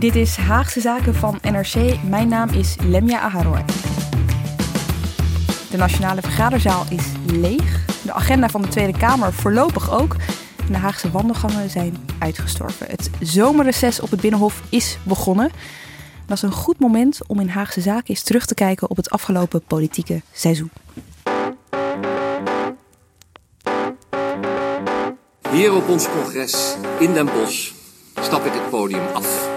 Dit is Haagse Zaken van NRC. Mijn naam is Lemja Aharoy. De Nationale Vergaderzaal is leeg. De agenda van de Tweede Kamer voorlopig ook. De Haagse wandelgangen zijn uitgestorven. Het zomerreces op het Binnenhof is begonnen. Dat is een goed moment om in Haagse Zaken eens terug te kijken op het afgelopen politieke seizoen. Hier op ons congres in Den Bosch stap ik het podium af.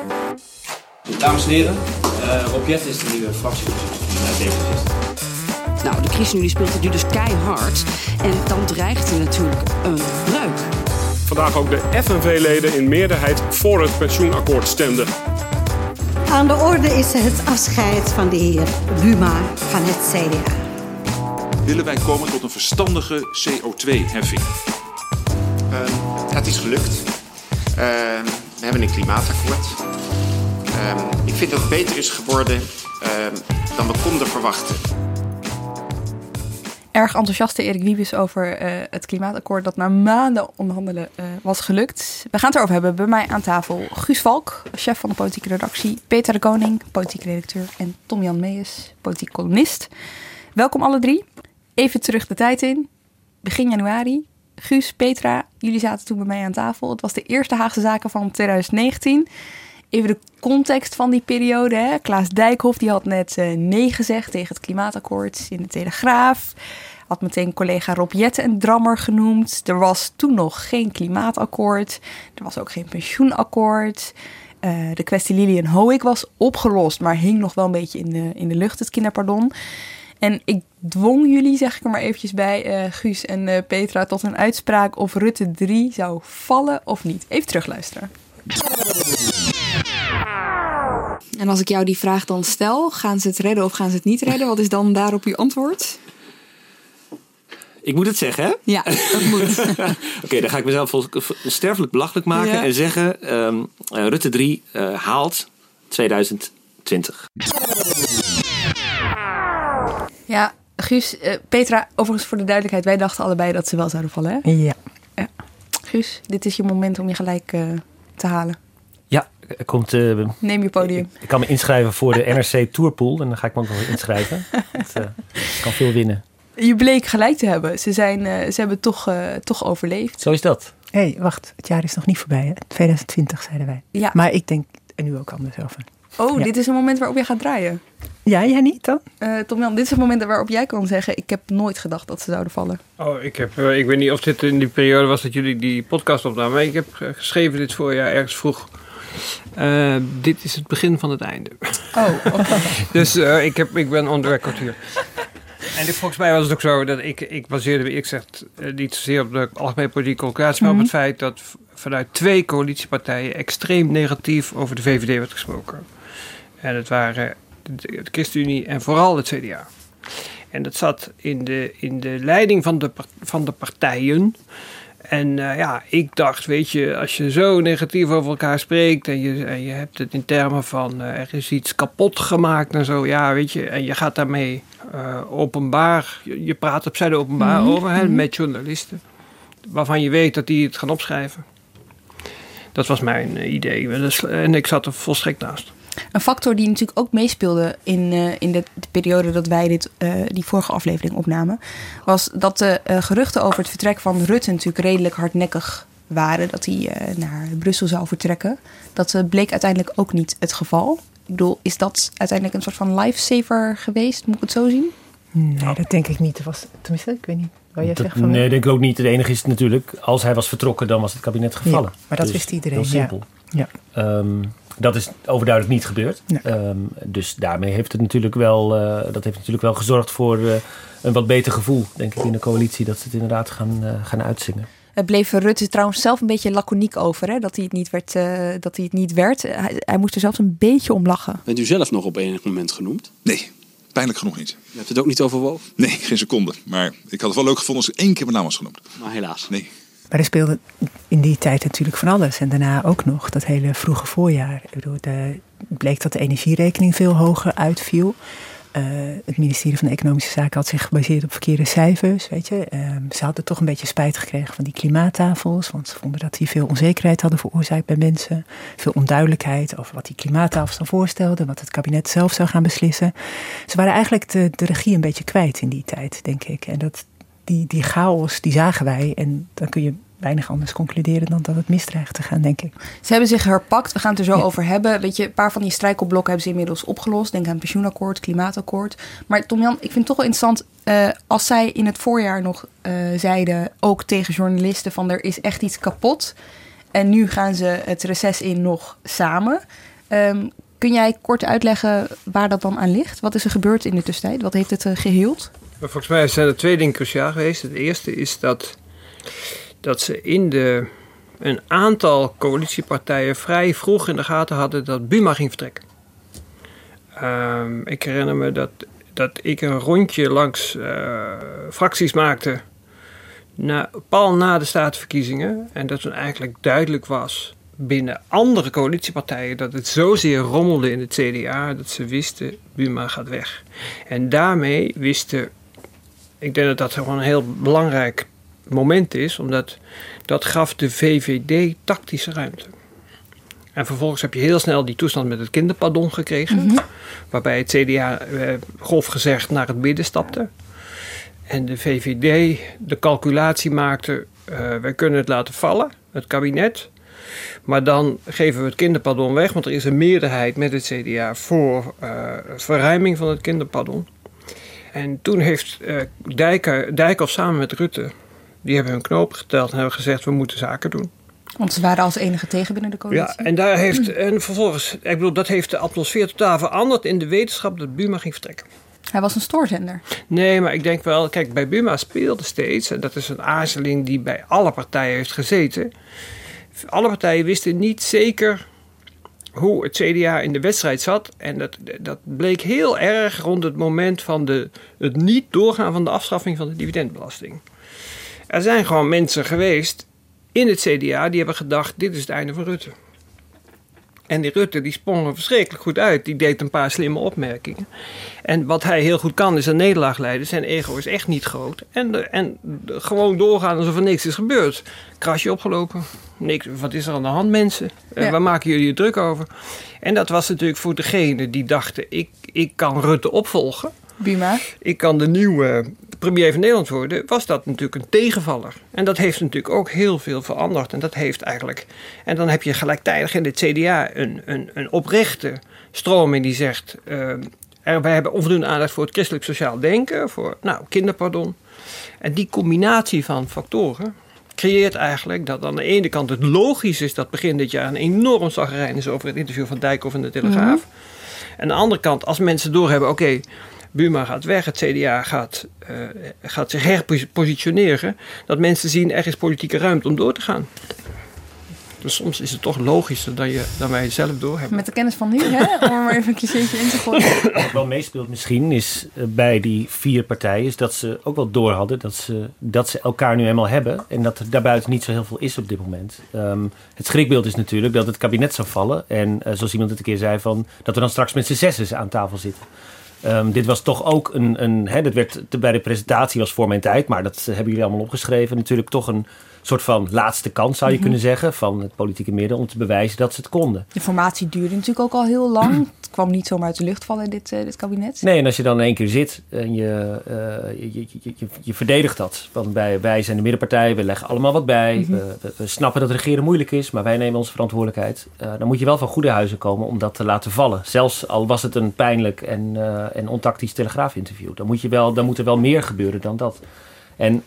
Dames en heren, uh, Rob is de nieuwe fractievoorzitter van D66. Nou, de ChristenUnie speelt het nu dus keihard. En dan dreigt er natuurlijk een breuk. Vandaag ook de FNV-leden in meerderheid voor het pensioenakkoord stemden. Aan de orde is het afscheid van de heer Buma van het CDA. Willen wij komen tot een verstandige CO2-heffing? Uh, het is gelukt. Uh, we hebben een klimaatakkoord. Uh, ik vind dat het beter is geworden dan we konden verwachten. Erg enthousiaste Erik Wiebes over uh, het klimaatakkoord dat na maanden onderhandelen uh, was gelukt. We gaan het erover hebben. Bij mij aan tafel Guus Valk, chef van de politieke redactie. Peter de Koning, politiek redacteur. En Tom-Jan Meijers, politiek columnist. Welkom alle drie. Even terug de tijd in. Begin januari. Guus, Petra, jullie zaten toen bij mij aan tafel. Het was de eerste Haagse Zaken van 2019. Even de context van die periode. Hè. Klaas Dijkhoff die had net uh, nee gezegd tegen het klimaatakkoord in de Telegraaf. Had meteen collega Rob Jetten een drammer genoemd. Er was toen nog geen klimaatakkoord. Er was ook geen pensioenakkoord. Uh, de kwestie Lilian Hoek was opgelost, maar hing nog wel een beetje in de, in de lucht, het kinderpardon. En ik dwong jullie, zeg ik er maar eventjes bij, uh, Guus en Petra, tot een uitspraak of Rutte 3 zou vallen of niet. Even terugluisteren. En als ik jou die vraag dan stel, gaan ze het redden of gaan ze het niet redden? Wat is dan daarop uw antwoord? Ik moet het zeggen, hè? Ja, dat moet. Oké, okay, dan ga ik mezelf sterfelijk belachelijk maken ja. en zeggen: um, uh, Rutte 3 uh, haalt 2020. Ja, Guus, uh, Petra, overigens voor de duidelijkheid, wij dachten allebei dat ze wel zouden vallen, hè? Ja. ja. Guus, dit is je moment om je gelijk te halen. Komt... Uh, Neem je podium. Ik, ik, kan me inschrijven voor de NRC Tourpool en dan ga ik me ook nog inschrijven. Het uh, kan veel winnen. Je bleek gelijk te hebben. Ze, zijn, uh, ze hebben toch, toch overleefd. Zo is dat. Hé, hey, wacht. Het jaar is nog niet voorbij, hè? 2020 zeiden wij. Ja. Maar ik denk er nu ook anders over. Oh, ja. dit is een moment waarop jij gaat draaien. Ja, jij niet dan? Uh, Tom Jan, dit is het moment waarop jij kan zeggen... ik heb nooit gedacht dat ze zouden vallen. Oh, ik, heb, uh, ik weet niet of dit in die periode was dat jullie die podcast opnamen... maar ik heb geschreven dit voorjaar ergens vroeg. Uh, dit is het begin van het einde. Oh, okay. dus ik, heb, ik ben on the record hier. En dit, volgens mij was het ook zo dat ik, ik baseerde, ik zeg niet zozeer op de algemene politieke collocatie... maar mm -hmm. op het feit dat vanuit twee coalitiepartijen... extreem negatief over de VVD werd gesproken. En het waren de ChristenUnie en vooral het CDA. En dat zat in de, in de leiding van de, van de partijen. En uh, ja, ik dacht, weet je, als je zo negatief over elkaar spreekt en je, en je hebt het in termen van uh, er is iets kapot gemaakt en zo, ja, weet je, en je gaat daarmee uh, openbaar, je, je praat op zijde openbaar mm -hmm. over hè, met journalisten, waarvan je weet dat die het gaan opschrijven. Dat was mijn idee en ik zat er volstrekt naast. Een factor die natuurlijk ook meespeelde in, uh, in de, de, periode dat wij dit, uh, die vorige aflevering opnamen, was dat de uh, geruchten over het vertrek van Rutte natuurlijk redelijk hardnekkig waren. Dat hij naar Brussel zou vertrekken. Dat bleek uiteindelijk ook niet het geval. Ik bedoel, is dat uiteindelijk een soort van lifesaver geweest? Moet ik het zo zien? Nee, dat denk ik niet. Was, tenminste, ik weet niet. Wat jij Dat- zegt van nee, denk ik ook niet. Het enige is natuurlijk, als hij was vertrokken, dan was het kabinet gevallen. Ja, maar dat Dus wist iedereen, Heel simpel. ja. Ehm, dat is overduidelijk niet gebeurd. Ehm, dus daarmee heeft het natuurlijk wel, eh, dat heeft natuurlijk wel gezorgd voor eh, een wat beter gevoel, denk ik, in de coalitie. Dat ze het inderdaad gaan, eh, gaan uitzingen. Het bleef Rutte trouwens zelf een beetje laconiek over, hè? Dat hij het niet werd. eh, dat hij het niet werd. Hij, hij moest er zelfs een beetje om lachen. Bent u zelf nog op enig moment genoemd? Nee, pijnlijk genoeg niet. U hebt het ook niet overwogen? Nee, geen seconde. Maar ik had het wel leuk gevonden als één keer mijn naam was genoemd. Maar helaas. Nee. Maar er speelde in die tijd natuurlijk van alles. En daarna ook nog dat hele vroege voorjaar. Ik bedoel, bleek dat de energierekening veel hoger uitviel. Eh, het ministerie van Economische Zaken had zich gebaseerd op verkeerde cijfers. Weet je. Ehm, ze hadden toch een beetje spijt gekregen van die klimaattafels. Want ze vonden dat die veel onzekerheid hadden veroorzaakt bij mensen. Veel onduidelijkheid over wat die klimaattafels dan voorstelden. Wat het kabinet zelf zou gaan beslissen. Ze waren eigenlijk de, de regie een beetje kwijt in die tijd, denk ik. En dat, die, die chaos, die zagen wij. En dan kun je weinig anders concluderen dan dat het misdreigt te gaan, denk ik. Ze hebben zich herpakt. We gaan het er zo over hebben. Weet je, een paar van die strijkelblokken hebben ze inmiddels opgelost. Denk aan het pensioenakkoord, klimaatakkoord. Maar Tom Jan, ik vind het toch wel interessant. eh, als zij in het voorjaar nog eh, zeiden, ook tegen journalisten, van er is echt iets kapot. En nu gaan ze het reces in nog samen. Ehm, kun jij kort uitleggen waar dat dan aan ligt? Wat is er gebeurd in de tussentijd? Wat heeft het eh, geheeld? Volgens mij zijn er twee dingen cruciaal geweest. Het eerste is dat, dat ze in de, een aantal coalitiepartijen vrij vroeg in de gaten hadden dat Buma ging vertrekken. Ehm, ik herinner me dat, dat ik een rondje langs eh, fracties maakte. Na, pal na de statenverkiezingen. En dat toen eigenlijk duidelijk was binnen andere coalitiepartijen dat het zozeer rommelde in het CDA dat ze wisten Buma gaat weg. En daarmee wisten, ik denk dat dat gewoon een heel belangrijk moment is, omdat dat gaf de VVD tactische ruimte. En vervolgens heb je heel snel die toestand met het kinderpardon gekregen, waarbij het CDA eh, grof gezegd naar het midden stapte. En de VVD de calculatie maakte, eh, wij kunnen het laten vallen, het kabinet. Maar dan geven we het kinderpardon weg, want er is een meerderheid met het CDA voor eh, verruiming van het kinderpardon. En toen heeft uh, Dijker, Dijkhoff samen met Rutte, die hebben hun knopen geteld en hebben gezegd, we moeten zaken doen. Want ze waren als enige tegen binnen de coalitie. Ja, en daar heeft, en vervolgens, ik bedoel, dat heeft de atmosfeer totaal veranderd in de wetenschap dat Buma ging vertrekken. Hij was een stoorzender. Nee, maar ik denk wel, kijk, bij Buma speelde steeds, en dat is een aarzeling die bij alle partijen heeft gezeten. Alle partijen wisten niet zeker hoe het CDA in de wedstrijd zat. En dat, dat bleek heel erg rond het moment van de, het niet doorgaan van de afschaffing van de dividendbelasting. Er zijn gewoon mensen geweest in het CDA die hebben gedacht: dit is het einde van Rutte. En die Rutte die sprong er verschrikkelijk goed uit. Die deed een paar slimme opmerkingen. En wat hij heel goed kan is een nederlaag leiden. Zijn ego is echt niet groot. En, en gewoon doorgaan alsof er niks is gebeurd. Krasje opgelopen. Niks, wat is er aan de hand mensen? Ja. Uh, waar maken jullie je druk over? En dat was natuurlijk voor degene die dachten... ik, ik kan Rutte opvolgen. Buma. Ik kan de nieuwe premier van Nederland worden, was dat natuurlijk een tegenvaller. En dat heeft natuurlijk ook heel veel veranderd. En dat heeft eigenlijk. En dan heb je gelijktijdig in het CDA een, een, een oprechte stroming die zegt. Uh, er, wij hebben onvoldoende aandacht voor het christelijk sociaal denken, voor nou, kinderpardon. En die combinatie van factoren creëert eigenlijk dat aan de ene kant het logisch is dat begin dit jaar een enorm zagrijn is over het interview van Dijkhoff in de Telegraaf. Mm -hmm. En aan de andere kant, als mensen doorhebben, oké, okay, Buma gaat weg, het CDA gaat, uh, gaat zich herpositioneren. Dat mensen zien er is politieke ruimte om door te gaan. Dus soms is het toch logischer dan, je, dan wij zelf doorhebben. Met de kennis van nu, hè? om er maar even een cliché in te gooien. Wat wel meespeelt misschien is uh, bij die vier partijen... is dat ze ook wel door hadden dat ze, dat ze elkaar nu eenmaal hebben... en dat er daarbuiten niet zo heel veel is op dit moment. Um, het schrikbeeld is natuurlijk dat het kabinet zou vallen... en uh, zoals iemand het een keer zei, van, dat we dan straks met z'n zessen aan tafel zitten. Um, dit was toch ook een. een hè, dat werd bij de presentatie was voor mijn tijd, maar dat hebben jullie allemaal opgeschreven. Natuurlijk toch een soort van laatste kans, zou je Mhm. kunnen zeggen, van het politieke midden om te bewijzen dat ze het konden. De formatie duurde natuurlijk ook al heel lang. Het kwam niet zomaar uit de lucht vallen, dit, eh, dit kabinet. Nee, en als je dan in één keer zit en je, eh, je, je, je, je, verdedigt dat. Want wij, wij zijn de middenpartij, we leggen allemaal wat bij. Mhm. we, we, we snappen dat regeren moeilijk is, maar wij nemen onze verantwoordelijkheid. Eh, dan moet je wel van goede huizen komen om dat te laten vallen. Zelfs al was het een pijnlijk en, en ontactisch telegraafinterview. Dan moet, je wel, dan moet er wel meer gebeuren dan dat. En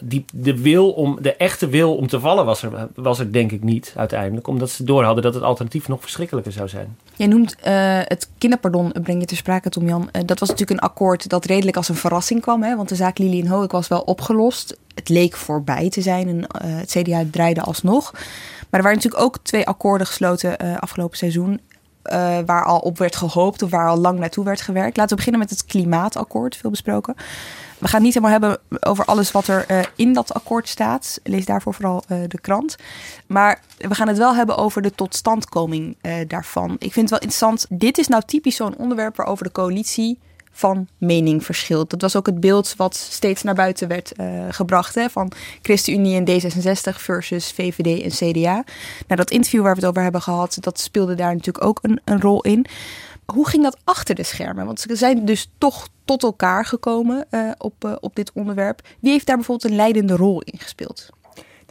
die, de, wil om, de echte wil om te vallen was er, was er denk ik niet uiteindelijk. Omdat ze doorhadden dat het alternatief nog verschrikkelijker zou zijn. Jij noemt eh, het kinderpardon, eh, breng je ter sprake, Tom Jan. Eh, dat was natuurlijk een akkoord dat redelijk als een verrassing kwam. Hè? Want de zaak Lili en Hoek was wel opgelost. Het leek voorbij te zijn en het CDA draaide alsnog. Maar er waren natuurlijk ook twee akkoorden gesloten afgelopen seizoen. Eh, waar al op werd gehoopt of waar al lang naartoe werd gewerkt. Laten we beginnen met het klimaatakkoord, veel besproken. We gaan het niet helemaal hebben over alles wat er eh, in dat akkoord staat. Lees daarvoor vooral eh, de krant. Maar we gaan het wel hebben over de totstandkoming daarvan. Ik vind het wel interessant. Dit is nou typisch zo'n onderwerp waarover de coalitie van mening verschilt. Dat was ook het beeld wat steeds naar buiten werd eh, gebracht. Hè, van ChristenUnie en D66 versus VVD en CDA. Nou, dat interview waar we het over hebben gehad, dat speelde daar natuurlijk ook een, een rol in. Hoe ging dat achter de schermen? Want ze zijn dus toch tot elkaar gekomen eh, op, eh, op dit onderwerp. Wie heeft daar bijvoorbeeld een leidende rol in gespeeld?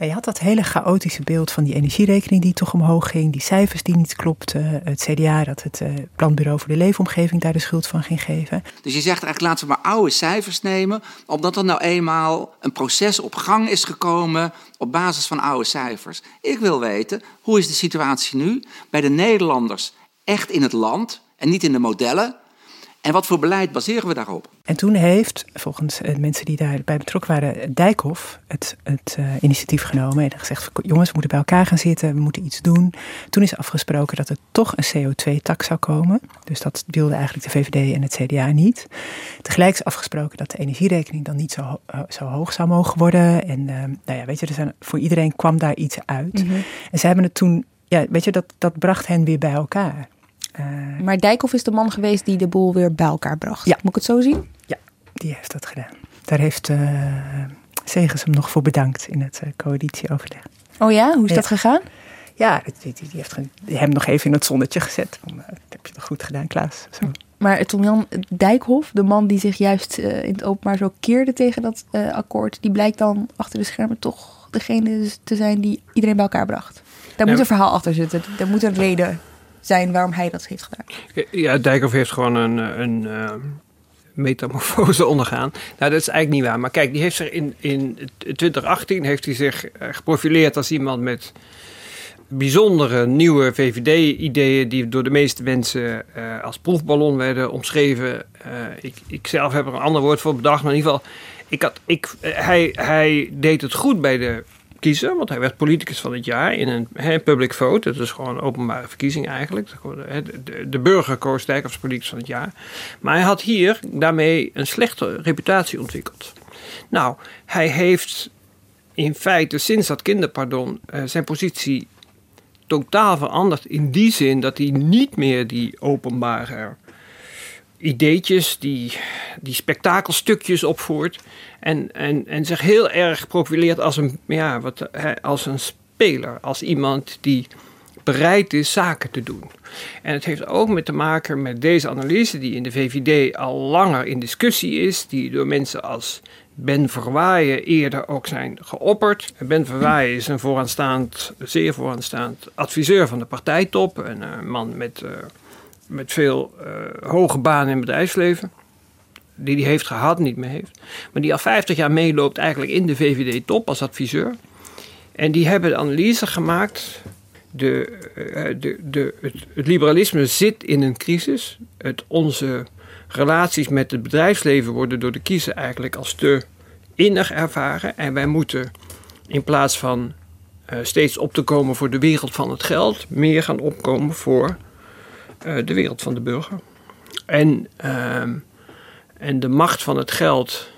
Je had dat hele chaotische beeld van die energierekening die toch omhoog ging, die cijfers die niet klopten, het CDA dat het eh, Planbureau voor de Leefomgeving daar de schuld van ging geven. Dus je zegt eigenlijk laten we maar oude cijfers nemen, omdat er nou eenmaal een proces op gang is gekomen op basis van oude cijfers. Ik wil weten, hoe is de situatie nu bij de Nederlanders echt in het land en niet in de modellen? En wat voor beleid baseren we daarop? En toen heeft, volgens uh, mensen die daarbij betrokken waren, Dijkhoff het, het uh, initiatief genomen en gezegd: jongens, we moeten bij elkaar gaan zitten, we moeten iets doen. Toen is afgesproken dat er toch een CO2-tak zou komen. Dus dat wilde eigenlijk de VVD en het CDA niet. Tegelijk is afgesproken dat de energierekening dan niet zo, uh, zo hoog zou mogen worden. En nou ja, weet je, er zijn, voor iedereen kwam daar iets uit. Mm -hmm. En ze hebben het toen, ja, weet je, dat, dat bracht hen weer bij elkaar. Uh, maar Dijkhoff is de man geweest die de boel weer bij elkaar bracht. Ja. Moet ik het zo zien? Ja, die heeft dat gedaan. Daar heeft uh, Segers hem nog voor bedankt in het uh, coalitieoverleg. Oh ja, hoe is ja. dat gegaan? Ja, die, die, die heeft hem nog even in het zonnetje gezet. Van, dat heb je toch goed gedaan, Klaas. Zo. Maar Tom Jan Dijkhoff, de man die zich juist in het openbaar zo keerde tegen dat akkoord, die blijkt dan achter de schermen toch degene te zijn die iedereen bij elkaar bracht. Daar Ja. moet een verhaal achter zitten. Daar moet een reden zijn waarom hij dat heeft gedaan. Ja, Dijkhoff heeft gewoon een, een uh, metamorfose ondergaan. Nou, dat is eigenlijk niet waar. Maar kijk, die heeft zich in, in 2018 heeft hij zich uh, geprofileerd als iemand met bijzondere nieuwe VVD-ideeën die door de meeste mensen uh, als proefballon werden omschreven. ik, ik zelf heb er een ander woord voor bedacht, maar in ieder geval, ik had, ik, hij, hij deed het goed bij de kiezer, want hij werd politicus van het jaar in een he, public vote. Dat is gewoon een openbare verkiezing eigenlijk. De, burger koos Dijk als politicus van het jaar. Maar hij had hier daarmee een slechte reputatie ontwikkeld. Nou, hij heeft in feite sinds dat kinderpardon uh, zijn positie totaal veranderd. In die zin dat hij niet meer die openbare ideetjes, die, die spektakelstukjes opvoert. En, en, en zich heel erg profileert als een, ja, wat, als een speler. Als iemand die bereid is zaken te doen. En het heeft ook met te maken met deze analyse die in de VVD al langer in discussie is. Die door mensen als Ben Verwaaien eerder ook zijn geopperd. Ben Verwaaien is een vooraanstaand, zeer vooraanstaand adviseur van de partijtop. Een uh, man met... Uh, met veel uh, hoge banen in het bedrijfsleven. Die hij heeft gehad, niet meer heeft. Maar die al 50 jaar meeloopt eigenlijk in de VVD-top als adviseur. En die hebben de analyse gemaakt. De, uh, de, de, het, liberalisme zit in een crisis. Het, onze relaties met het bedrijfsleven worden door de kiezer eigenlijk als te innig ervaren. En wij moeten in plaats van steeds op te komen voor de wereld van het geld, meer gaan opkomen voor de wereld van de burger. En, uh, en de macht van het geld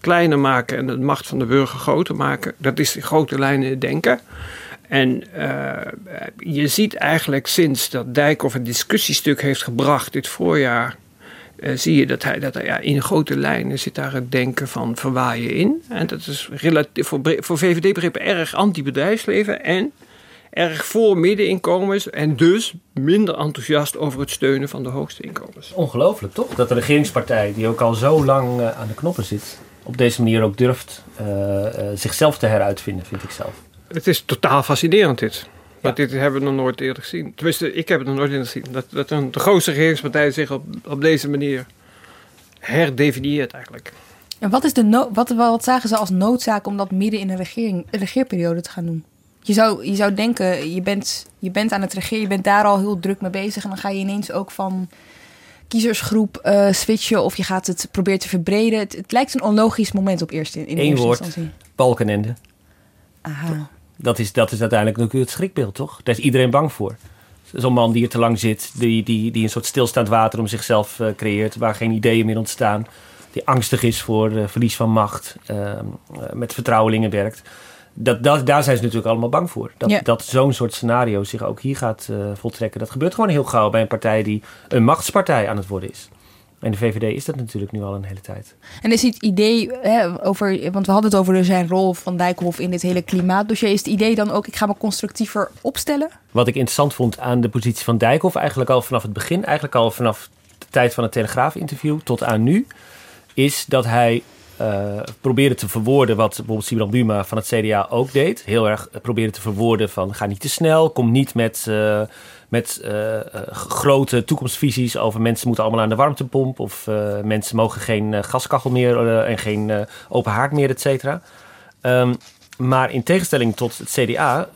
kleiner maken en de macht van de burger groter maken, dat is in grote lijnen denken. En uh, je ziet eigenlijk sinds dat Dijkhoff een discussiestuk heeft gebracht dit voorjaar eh, zie je dat hij, dat ja, in grote lijnen zit daar het denken van verwaaien in. En dat is relatief, voor, voor VVD-begrippen erg anti-bedrijfsleven en erg voor middeninkomens en dus minder enthousiast over het steunen van de hoogste inkomens. Ongelooflijk toch? Dat de regeringspartij, die ook al zo lang eh, aan de knoppen zit, op deze manier ook durft eh, eh, zichzelf te heruitvinden, vind ik zelf. Het is totaal fascinerend dit. Want dit hebben we nog nooit eerder gezien. Tenminste, ik heb het nog nooit eerder gezien. Dat, dat een, de grootste regeringspartij zich op, op deze manier herdefinieert eigenlijk. En wat, is de no- wat, wat zagen ze als noodzaak om dat midden in een regering, een regeerperiode te gaan doen? Je zou, je zou denken, je bent, je bent aan het regeren, je bent daar al heel druk mee bezig. En dan ga je ineens ook van kiezersgroep eh, switchen of je gaat het proberen te verbreden. Het, het lijkt een onlogisch moment op eerste, in Eén eerste woord, instantie. balkenende. Aha. Dat is, dat is uiteindelijk natuurlijk het schrikbeeld, toch? Daar is iedereen bang voor. Zo'n man die er te lang zit, die, die, die een soort stilstaand water om zichzelf eh, creëert, waar geen ideeën meer ontstaan, die angstig is voor eh, verlies van macht, eh, eh, met vertrouwelingen werkt. Dat, dat, daar zijn ze natuurlijk allemaal bang voor. Dat, Ja. dat zo'n soort scenario zich ook hier gaat eh, voltrekken. Dat gebeurt gewoon heel gauw bij een partij die een machtspartij aan het worden is. En de VVD is dat natuurlijk nu al een hele tijd. En is het idee hè, over, want we hadden het over zijn rol van Dijkhoff in dit hele klimaatdossier. Is het idee dan ook, ik ga me constructiever opstellen? Wat ik interessant vond aan de positie van Dijkhoff, eigenlijk al vanaf het begin, eigenlijk al vanaf de tijd van het Telegraaf-interview tot aan nu, is dat hij eh, probeerde te verwoorden wat bijvoorbeeld Sibrand Buma van het CDA ook deed. Heel erg eh, probeerde te verwoorden van ga niet te snel, kom niet met, eh, met grote toekomstvisies over mensen moeten allemaal aan de warmtepomp of mensen mogen geen gaskachel meer en geen open haard meer, et cetera. Ehm, maar in tegenstelling tot het CDA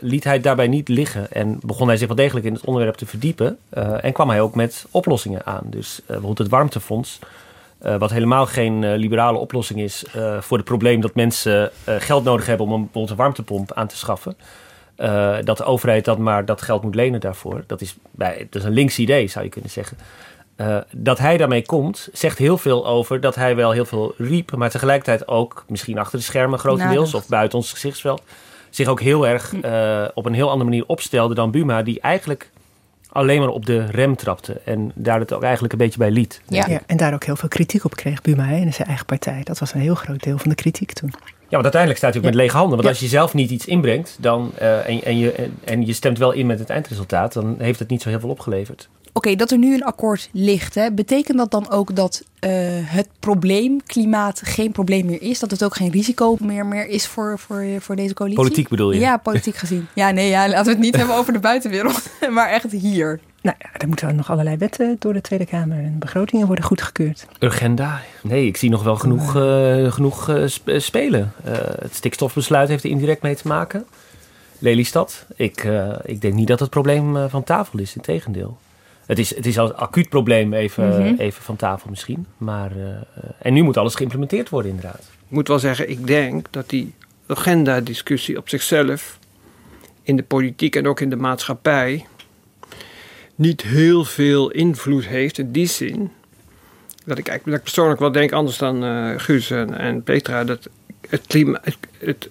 liet hij daarbij niet liggen en begon hij zich wel degelijk in het onderwerp te verdiepen. en kwam hij ook met oplossingen aan. Dus bijvoorbeeld het warmtefonds, eh, wat helemaal geen eh, liberale oplossing is eh, voor het probleem dat mensen geld nodig hebben om een, bijvoorbeeld een warmtepomp aan te schaffen. Dat de overheid dan maar dat geld moet lenen daarvoor. Dat is, bij, dat is een links idee, zou je kunnen zeggen. Dat hij daarmee komt, zegt heel veel over dat hij wel heel veel riep, maar tegelijkertijd ook, misschien achter de schermen grotendeels Nadacht. of buiten ons gezichtsveld, zich ook heel erg eh, op een heel andere manier opstelde dan Buma, die eigenlijk alleen maar op de rem trapte en daar het ook eigenlijk een beetje bij liet. Ja. en daar ook heel veel kritiek op kreeg, Buma, hè, in zijn eigen partij. Dat was een heel groot deel van de kritiek toen. Ja, want uiteindelijk staat hij ook Ja. met lege handen. Want Ja. als je zelf niet iets inbrengt dan, eh, en, en, je, en, en je stemt wel in met het eindresultaat, dan heeft het niet zo heel veel opgeleverd. Oké, dat er nu een akkoord ligt, hè, betekent dat dan ook dat eh, het probleem klimaat geen probleem meer is? Dat het ook geen risico meer, meer is voor, voor, voor deze coalitie? Politiek bedoel je? Ja, politiek gezien. Ja, nee, ja, laten we het niet hebben over de buitenwereld, maar echt hier. Nou ja, er moeten nog allerlei wetten door de Tweede Kamer en begrotingen worden goedgekeurd. Urgenda. Nee, ik zie nog wel genoeg, eh, genoeg eh, sp- spelen. Eh, het stikstofbesluit heeft er indirect mee te maken. Lelystad. Ik, eh, ik denk niet dat het probleem van tafel is. Integendeel. Het is, het is al een acuut probleem even, Mhm. even van tafel misschien. Maar, eh, en nu moet alles geïmplementeerd worden inderdaad. Ik moet wel zeggen, ik denk dat die agenda-discussie op zichzelf in de politiek en ook in de maatschappij niet heel veel invloed heeft in die zin. Dat ik, eigenlijk- dat ik persoonlijk wel denk, anders dan eh Guus en, en Petra, dat het klima, het, het-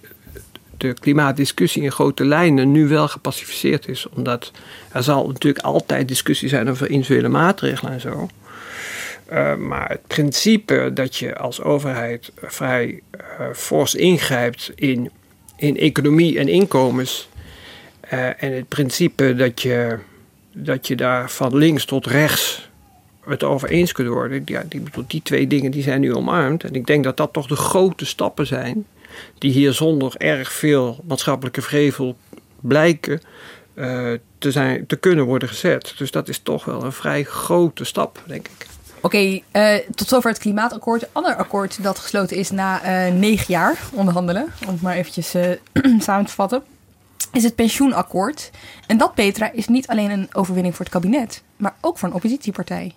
de klimaatdiscussie in grote lijnen nu wel gepacificeerd is. Omdat er zal natuurlijk altijd discussie zijn over individuele maatregelen en zo. Uh, maar het principe dat je als overheid vrij uh, fors ingrijpt in, in economie en inkomens. Uh, en het principe dat je, dat je daar van links tot rechts het over eens kunt worden. Ja, die, die twee dingen die zijn nu omarmd. En ik denk dat dat toch de grote stappen zijn. Die hier zonder erg veel maatschappelijke vrevel blijken uh, te, zijn, te kunnen worden gezet. Dus dat is toch wel een vrij grote stap, denk ik. Oké, okay, uh, tot zover het klimaatakkoord. Een ander akkoord dat gesloten is na uh, negen jaar onderhandelen, om het maar eventjes uh, samen te vatten, is het pensioenakkoord. En dat, Petra, is niet alleen een overwinning voor het kabinet, maar ook voor een oppositiepartij.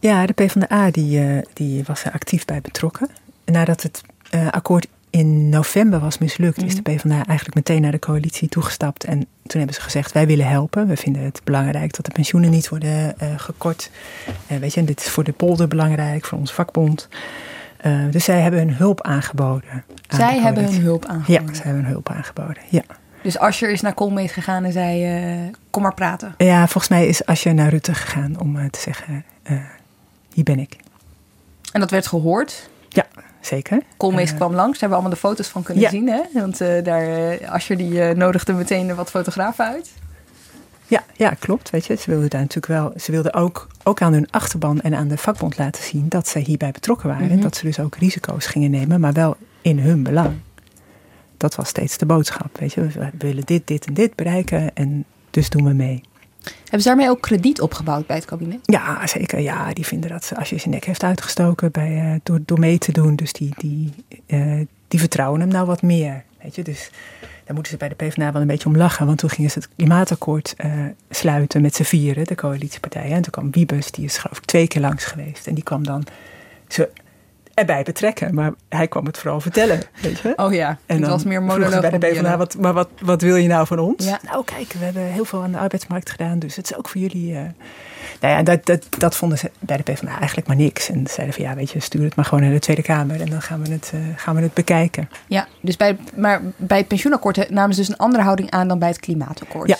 Ja, de PvdA die, die was er actief bij betrokken. Nadat het uh, akkoord in november was mislukt, mm -hmm. is de PvdA eigenlijk meteen naar de coalitie toegestapt. En toen hebben ze gezegd, wij willen helpen. We vinden het belangrijk dat de pensioenen niet worden uh, gekort. Uh, weet je, dit is voor de polder belangrijk, voor onze vakbond. Uh, dus zij hebben hun hulp aangeboden. Zij hebben hun hulp aangeboden? Ja, zij hebben hun hulp aangeboden, ja. Dus Ascher is naar Koolmees gegaan en zei, kom maar praten. Ja, volgens mij is Ascher naar Rutte gegaan om te zeggen... hier ben ik. En dat werd gehoord? Ja, zeker. Koolmees Eh, kwam langs, daar hebben we allemaal de foto's van kunnen Ja. zien. Hè? Want eh daar, eh, Ascher die nodigde meteen wat fotografen uit. Ja, ja, klopt. Weet je, ze wilden daar natuurlijk wel. Ze wilden ook, ook aan hun achterban en aan de vakbond laten zien dat ze hierbij betrokken waren. Mhm. Dat ze dus ook risico's gingen nemen, maar wel in hun belang. Dat was steeds de boodschap. Weet je, we willen dit, dit en dit bereiken en dus doen we mee. Hebben ze daarmee ook krediet opgebouwd bij het kabinet? Ja, zeker. Ja, die vinden dat als je zijn nek heeft uitgestoken bij, eh, door, door mee te doen, dus die, die, eh, die vertrouwen hem nou wat meer. Weet je, dus daar moeten ze bij de PvdA wel een beetje om lachen. Want toen gingen ze het klimaatakkoord eh, sluiten met z'n vieren, de coalitiepartijen. En toen kwam Wiebes, die is geloof ik twee keer langs geweest. En die kwam dan ze erbij betrekken. Maar hij kwam het vooral vertellen, weet je. Oh ja, En het dan was meer monoloog bij de PvdA, wat, maar wat, wat wil je nou van ons? Ja. Nou kijk, we hebben heel veel aan de arbeidsmarkt gedaan. Dus het is ook voor jullie... eh, nou ja, dat, dat, dat vonden ze bij de PvdA eigenlijk maar niks. En zeiden van ja, weet je, stuur het maar gewoon naar de Tweede Kamer. En dan gaan we het, eh, gaan we het bekijken. Ja, dus bij, maar bij het pensioenakkoord namen ze dus een andere houding aan dan bij het klimaatakkoord. Ja,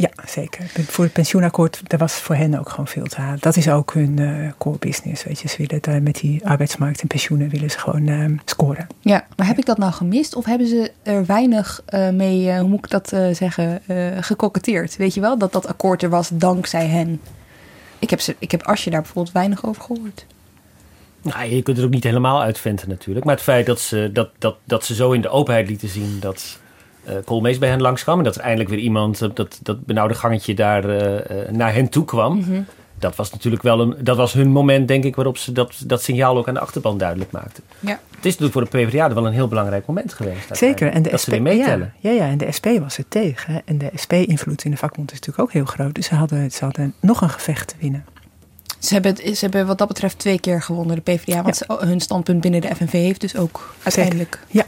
ja zeker. Voor het pensioenakkoord, daar was voor hen ook gewoon veel te halen. Dat is ook hun eh, core business, weet je. Ze willen daar met die arbeidsmarkt en pensioenen willen ze gewoon eh, scoren. Ja, maar heb ik dat nou gemist? Of hebben ze er weinig eh, mee, eh, hoe moet ik dat eh, zeggen, eh gekoketteerd? Weet je wel, dat dat akkoord er was dankzij hen. Ik heb, ze, ik heb Asje daar bijvoorbeeld weinig over gehoord. Nou, je kunt het ook niet helemaal uitventen natuurlijk. Maar het feit dat ze, dat, dat, dat ze zo in de openheid lieten zien dat Koolmees bij hen langskwam... en dat er eindelijk weer iemand op dat, dat benauwde gangetje daar eh, eh, naar hen toe kwam... Mhm. Dat was natuurlijk wel een, dat was hun moment, denk ik, waarop ze dat, dat signaal ook aan de achterban duidelijk maakten. Ja. Het is natuurlijk voor de PvdA wel een heel belangrijk moment geweest. Zeker. En de dat SP, ze weer meetellen. Ja, ja, ja, en de SP was er tegen. hè. En de SP-invloed in de vakbond is natuurlijk ook heel groot. Dus ze hadden, ze hadden nog een gevecht te winnen. Ze hebben, ze hebben wat dat betreft twee keer gewonnen, de PvdA. Want ze- hun standpunt binnen de FNV heeft dus ook uiteindelijk... Ja.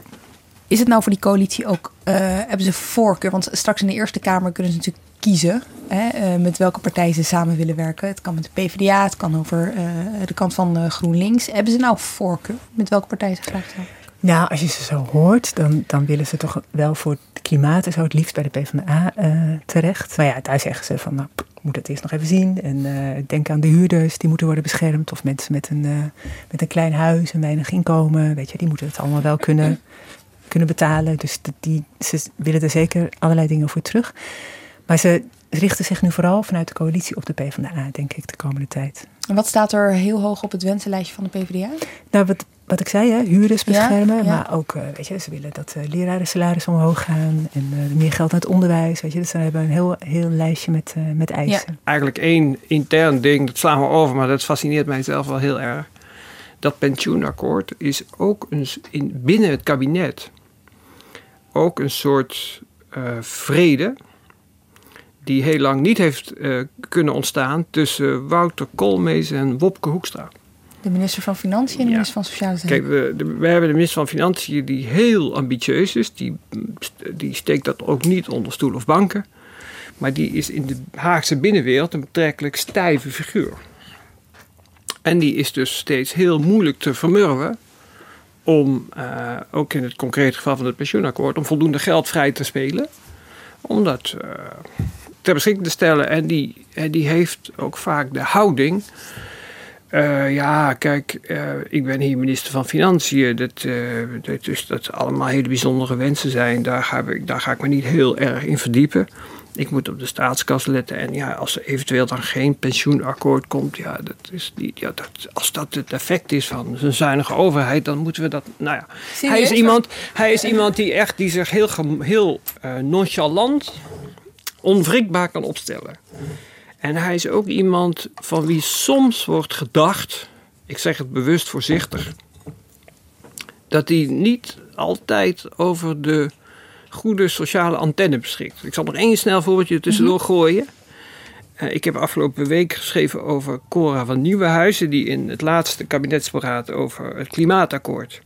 Is het nou voor die coalitie ook, eh, hebben ze voorkeur? Want straks in de Eerste Kamer kunnen ze natuurlijk kiezen hè, eh, met welke partij ze samen willen werken. Het kan met de PvdA, het kan over eh, de kant van GroenLinks. Hebben ze nou voorkeur met welke partij ze graag zouden? Nou, als je ze zo hoort, dan, dan willen ze toch wel voor het klimaat en zo het liefst bij de PvdA terecht. Maar ja, daar zeggen ze van, nou, moet het eerst nog even zien. En denk aan de huurders, die moeten worden beschermd. Of mensen met een, met een klein huis en weinig inkomen. Weet je, die moeten het allemaal wel kunnen, kunnen betalen. Dus die, ze willen er zeker allerlei dingen voor terug. Maar ze richten zich nu vooral vanuit de coalitie op de PvdA, denk ik, de komende tijd. En wat staat er heel hoog op het wensenlijstje van de PvdA? Nou, wat, wat ik zei, hè, huurders beschermen. Ja, ja. Maar ook, eh, weet je, ze willen dat uh, leraren salaris omhoog gaan. En eh, meer geld naar het onderwijs. Weet je, dus ze hebben een heel, heel lijstje met, eh, met eisen. Eigenlijk één intern ding, dat slaan we over, maar dat fascineert mij zelf wel heel erg. Dat pensioenakkoord is ook een, in, binnen het kabinet ook een soort eh, vrede die heel lang niet heeft eh, kunnen ontstaan tussen Wouter Koolmees en Wopke Hoekstra. De minister van Financiën en de minister van Sociale Zaken. Kijk, we, de- we hebben de minister van Financiën die heel ambitieus is. Die, die steekt dat ook niet onder stoel of banken. Maar die is in de Haagse binnenwereld een betrekkelijk stijve figuur. En die is dus steeds heel moeilijk te vermurwen. Om, eh, ook in het concrete geval van het pensioenakkoord, om voldoende geld vrij te spelen. Om dat eh, ter beschikking te stellen. En die, en die heeft ook vaak de houding. Eh, ja, kijk, ik ben hier minister van Financiën. Dat, dat, dus dat allemaal hele bijzondere wensen zijn. Daar ik, daar ga ik me niet heel erg in verdiepen. Ik moet op de staatskas letten. En ja, als er eventueel dan geen pensioenakkoord komt, ja, dat is niet, ja dat, als dat het effect is van een zuinige overheid, dan moeten we dat. Nou ja, hij is, iemand, hij is iemand die echt die zich heel, heel eh, nonchalant, onwrikbaar kan opstellen. En hij is ook iemand van wie soms wordt gedacht, ik zeg het bewust voorzichtig, dat hij niet altijd over de goede sociale antenne beschikt. Ik zal nog één snel voorbeeldje tussendoor gooien. Eh, ik heb afgelopen week geschreven over Cora van Nieuwenhuizen, die in het laatste kabinetsberaad over het klimaatakkoord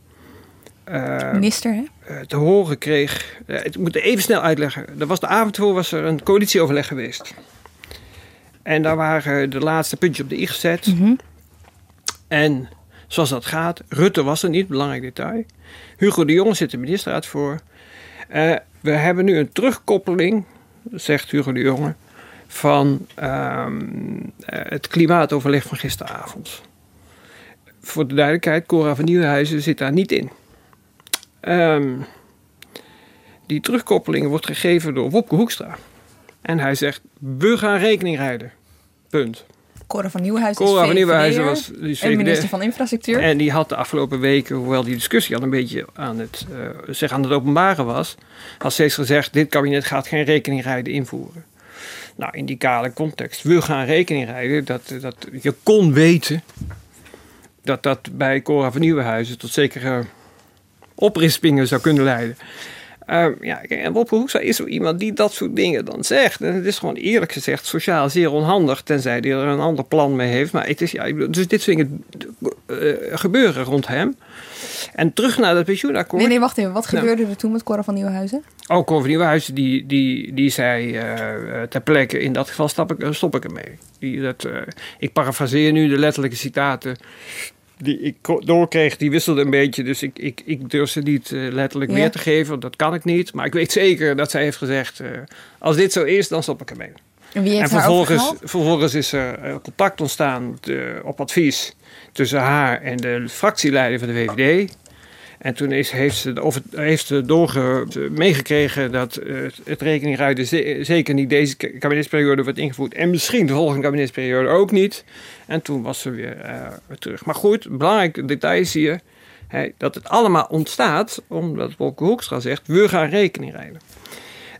eh, Minister, hè? eh, te horen kreeg. ik moet even snel uitleggen. Er was de avond voor was er een coalitieoverleg geweest. En daar waren de laatste puntjes op de i gezet. En zoals dat gaat, Rutte was er niet, belangrijk detail. Hugo de Jonge zit de ministerraad voor. Eh, we hebben nu een terugkoppeling, zegt Hugo de Jonge, van ehm, eh, het klimaatoverleg van gisteravond. Voor de duidelijkheid, Cora van Nieuwenhuizen zit daar niet in. Ehm, die terugkoppeling wordt gegeven door Wopke Hoekstra. En hij zegt, we gaan rekening rijden. Punt. Cora van Nieuwenhuizen Cora is van Nieuwenhuizen VVD'er was dus en minister van Infrastructuur. En die had de afgelopen weken, hoewel die discussie al een beetje aan het, zich aan het openbaren was, had steeds gezegd: dit kabinet gaat geen rekeningrijden invoeren. Nou, in die kale context, we gaan rekeningrijden, dat, dat je kon weten dat dat bij Cora van Nieuwenhuizen tot zekere oprispingen zou kunnen leiden. Ehm, ja, kijk, en Wopke Hoekstra is zo iemand die dat soort dingen dan zegt. En het is gewoon eerlijk gezegd sociaal zeer onhandig, tenzij hij er een ander plan mee heeft. Maar het is, ja, dus dit soort dingen eh, gebeuren rond hem. En terug naar dat pensioenakkoord. Nee, nee, wacht even. Wat Nou. gebeurde er toen met Cora van Nieuwenhuizen? Ook Cor van Nieuwenhuizen, die, die, die zei eh, ter plekke, in dat geval stap ik, eh, stop ik ermee. Die, dat, ik parafraseer nu de letterlijke citaten die ik doorkreeg. Die wisselden een beetje, dus ik, ik, ik durf ze niet eh, letterlijk Ja. weer te geven. want Dat kan ik niet. Maar ik weet zeker dat zij heeft gezegd, eh, als dit zo is, dan stop ik ermee. En wie heeft en vervolgens, vervolgens is er eh, contact ontstaan op advies tussen haar en de fractieleider van de VVD. En toen is, heeft ze, of het, heeft ze doorge, meegekregen dat eh, het rekeningruiden ze- zeker niet deze kabinetsperiode wordt ingevoerd. En misschien de volgende kabinetsperiode ook niet. En toen was ze weer, eh, terug. Maar goed, belangrijk detail is hier dat het allemaal ontstaat omdat Wolke Hoekstra zegt, we gaan rekening rijden.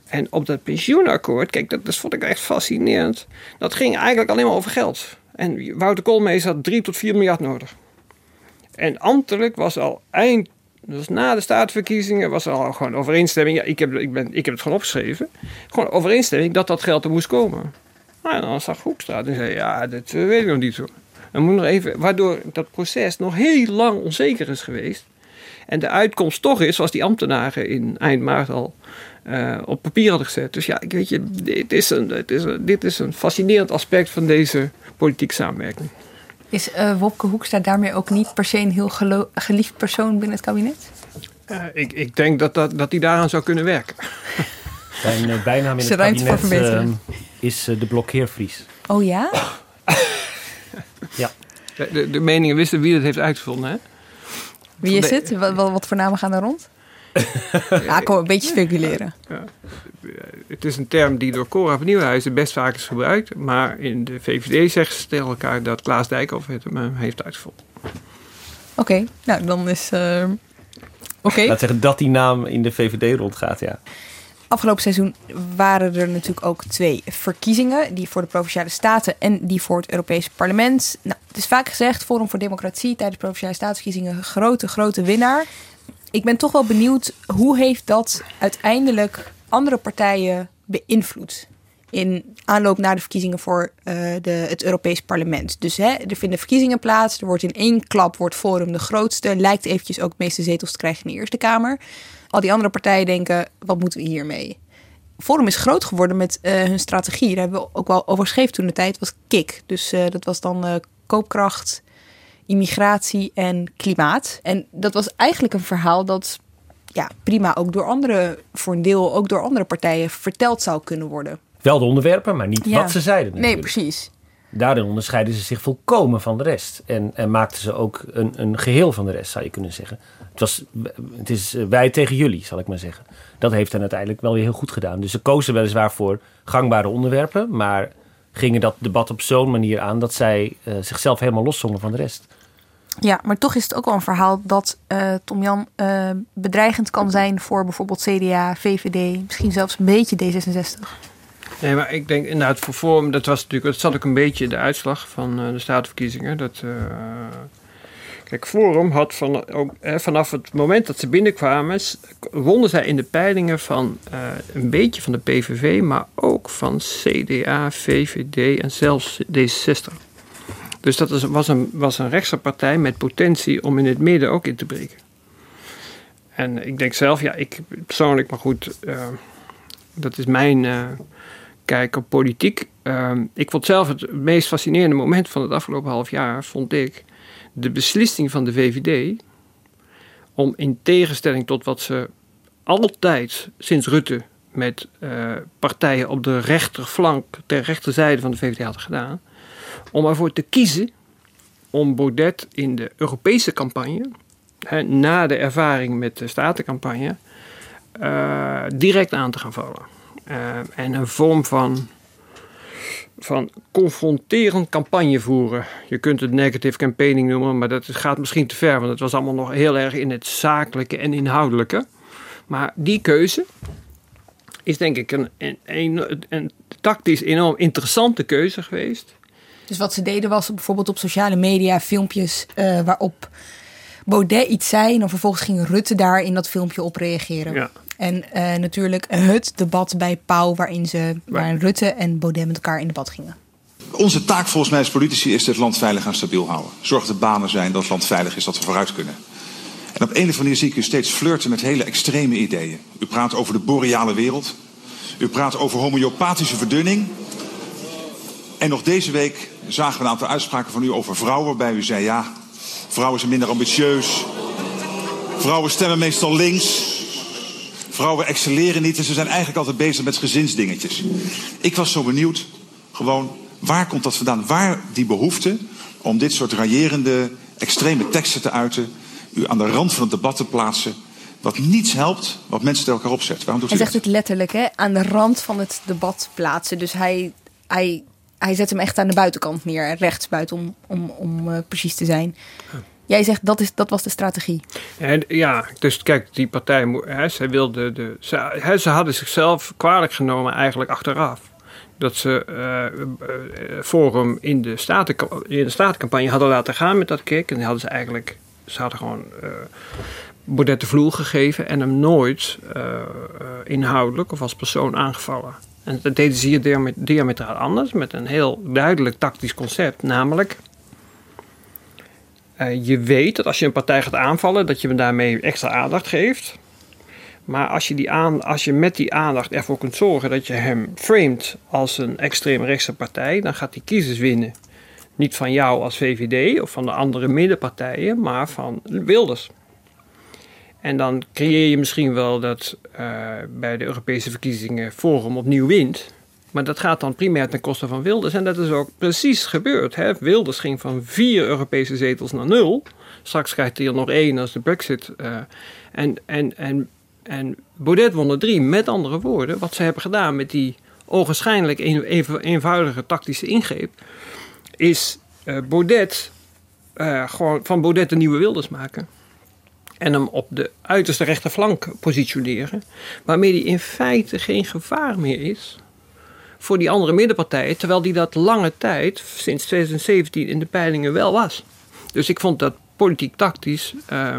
En op dat pensioenakkoord, kijk, dat, dat vond ik echt fascinerend. Dat ging eigenlijk alleen maar over geld. En Wouter Koolmees had 3 tot 4 miljard nodig. En ambtelijk was al eind, dus na de staatsverkiezingen, was er al gewoon overeenstemming. Ja, ik heb, ik, ben, ik heb het gewoon opgeschreven. Gewoon overeenstemming dat dat geld er moest komen. Nou, en dan zag Hoekstra en zei, ja, dat eh, weet ik nog niet zo. Dan moet nog even, waardoor dat proces nog heel lang onzeker is geweest. En de uitkomst toch is, zoals die ambtenaren in eind maart al eh, op papier hadden gezet. Dus ja, ik weet je, dit is, een, dit, is dit is een fascinerend aspect van deze politieke samenwerking. Is eh, Wopke Hoekstra daarmee ook niet per se een heel geliefd persoon binnen het kabinet? Eh, ik, ik denk dat, dat, dat hij daaraan zou kunnen werken. Zijn eh, bijnaam in Is het er ruimte voor kabinet verbetering? eh, is de blokkeervries. Oh ja? Ja. De, de, de meningen wisten wie het heeft uitgevonden, hè? Wie is het? Wat, wat, wat voor namen gaan daar rond? ja, kom een beetje speculeren. Ja. Het is een term die door Cora van Nieuwenhuizen best vaak is gebruikt. Maar in de VVD zeggen ze tegen elkaar dat Klaas Dijkhoff het hem heeft uitgevonden. Oké, nou dan is... eh, Oké. Laat zeggen dat die naam in de VVD rondgaat, ja. Afgelopen seizoen waren er natuurlijk ook twee verkiezingen. Die voor de Provinciale Staten en die voor het Europese Parlement. Nou, het is vaak gezegd, Forum voor Democratie tijdens Provinciale Staatsverkiezingen... grote, grote winnaar. Ik ben toch wel benieuwd, hoe heeft dat uiteindelijk andere partijen beïnvloed? In aanloop naar de verkiezingen voor eh, de, het Europees Parlement. Dus hè, er vinden verkiezingen plaats. Er wordt in één klap wordt Forum de grootste. Lijkt eventjes ook de meeste zetels te krijgen in de Eerste Kamer. Al die andere partijen denken, wat moeten we hiermee? Forum is groot geworden met eh, hun strategie. Daar hebben we ook wel over geschreven toen de tijd. was KIK. Dus eh, dat was dan koopkracht, immigratie en klimaat. En dat was eigenlijk een verhaal dat ja, prima ook door andere, voor een deel ook door andere partijen verteld zou kunnen worden. Wel de onderwerpen, maar niet Ja. wat ze zeiden. Nee, natuurlijk. precies. Daarin onderscheiden ze zich volkomen van de rest. En, en maakten ze ook een, een geheel van de rest, zou je kunnen zeggen. Het, was, het is eh, wij tegen jullie, zal ik maar zeggen. Dat heeft hen uiteindelijk wel weer heel goed gedaan. Dus ze kozen weliswaar voor gangbare onderwerpen, maar gingen dat debat op zo'n manier aan dat zij eh, zichzelf helemaal loszongen van de rest. Ja, maar toch is het ook wel een verhaal dat eh Tom Jan eh, bedreigend kan zijn voor bijvoorbeeld CDA, VVD, misschien zelfs een beetje D66. Nee, maar ik denk inderdaad voor Forum, dat was natuurlijk, dat zat ook een beetje de uitslag van eh, de statenverkiezingen. Dat, kijk, Forum had van, vanaf het moment dat ze binnenkwamen, wonnen zij in de peilingen van een beetje van de PVV, maar ook van CDA, VVD en zelfs D66. Dus dat was, een, was een rechtse partij met potentie om in het midden ook in te breken. En ik denk zelf, ja, ik persoonlijk, maar goed, eh, dat is mijn eh, kijk op politiek. Ehm, ik vond zelf het meest fascinerende moment van het afgelopen half jaar, vond ik de beslissing van de VVD om in tegenstelling tot wat ze altijd sinds Rutte met eh, partijen op de rechterflank, ter rechterzijde van de VVD hadden gedaan, om ervoor te kiezen om Baudet in de Europese campagne, hè, na de ervaring met de statencampagne, eh, direct aan te gaan vallen. Eh, en een vorm van, van confronterend campagne voeren. Je kunt het negative campaigning noemen, maar dat gaat misschien te ver, want het was allemaal nog heel erg in het zakelijke en inhoudelijke. Maar die keuze is denk ik een, een, een, een tactisch enorm interessante keuze geweest. Dus wat ze deden was bijvoorbeeld op sociale media filmpjes uh, waarop Baudet iets zei. En dan vervolgens ging Rutte daar in dat filmpje op reageren. Ja. En uh, natuurlijk het debat bij Pauw, waarin, ze, waarin Rutte en Baudet met elkaar in debat gingen. Onze taak volgens mij als politici is het land veilig en stabiel houden. Zorg dat er banen zijn, dat het land veilig is, dat we vooruit kunnen. En op een of andere manier zie ik u steeds flirten met hele extreme ideeën. U praat over de boreale wereld. U praat over homeopathische verdunning. En nog deze week zagen we een aantal uitspraken van u over vrouwen, waarbij u zei: ja, vrouwen zijn minder ambitieus. Vrouwen stemmen meestal links. Vrouwen excelleren niet en ze zijn eigenlijk altijd bezig met gezinsdingetjes. Ik was zo benieuwd, gewoon, waar komt dat vandaan? Waar die behoefte om dit soort raillerende, extreme teksten te uiten, u aan de rand van het debat te plaatsen, wat niets helpt, wat mensen tegen elkaar opzet. Waarom doet hij zegt het letterlijk, hè? aan de rand van het debat plaatsen. Dus hij, hij, hij zet hem echt aan de buitenkant neer, rechts buiten om, om, om uh, precies te zijn. Jij zegt dat, is, dat was de strategie. En, ja, dus kijk, die partij, hè, zij wilde de, ze, hè, ze hadden zichzelf kwalijk genomen eigenlijk achteraf. Dat ze uh, Forum in de, staten, in de statencampagne hadden laten gaan met dat kick. En hadden ze eigenlijk, ze hadden gewoon uh, de vloer gegeven en hem nooit inhoudelijk of als persoon aangevallen. En dat deden ze hier diametraal anders, met een heel duidelijk tactisch concept. Namelijk, uh, je weet dat als je een partij gaat aanvallen, dat je hem daarmee extra aandacht geeft. Maar als je, die aan, als je met die aandacht ervoor kunt zorgen dat je hem framet als een extreemrechtse partij, dan gaat hij kiezers winnen. Niet van jou als VVD of van de andere middenpartijen, maar van Wilders. En dan creëer je misschien wel dat uh, bij de Europese verkiezingen Forum opnieuw wint. Maar dat gaat dan primair ten koste van Wilders. En dat is ook precies gebeurd. Hè? Wilders ging van vier Europese zetels naar nul. Straks krijgt hij er nog één als de Brexit. Uh, en, en, en, en Baudet won er drie. Met andere woorden, wat ze hebben gedaan met die ogenschijnlijk even, eenvoudige tactische ingreep. Is uh, Baudet, gewoon van Baudet de nieuwe Wilders maken en hem op de uiterste rechterflank positioneren, waarmee hij in feite geen gevaar meer is voor die andere middenpartijen, terwijl die dat lange tijd, sinds 2017, in de peilingen wel was. Dus ik vond dat politiek tactisch uh,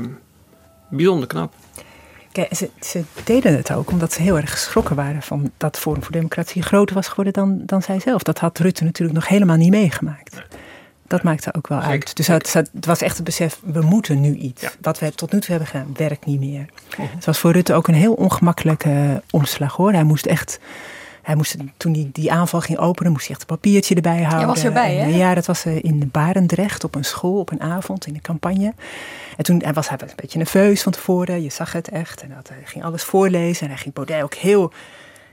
bijzonder knap. Kijk, ze, ze, deden het ook omdat ze heel erg geschrokken waren van dat Forum voor Democratie groter was geworden dan, dan zij zelf. Dat had Rutte natuurlijk nog helemaal niet meegemaakt. Dat maakte ook wel uit. Dus het, het, was echt het besef, we moeten nu iets. Ja. Wat we tot nu toe hebben gedaan, werkt niet meer. Oh. Het was voor Rutte ook een heel ongemakkelijke omslag hoor. Hij moest echt... Hij moest, toen hij die aanval ging openen, moest hij echt een papiertje erbij houden. Jij was erbij, hè? En, ja, dat was in Barendrecht op een school op een avond in de campagne. En toen hij was hij een beetje nerveus van tevoren. Je zag het echt. En dat, hij ging alles voorlezen. En hij ging Baudet ook heel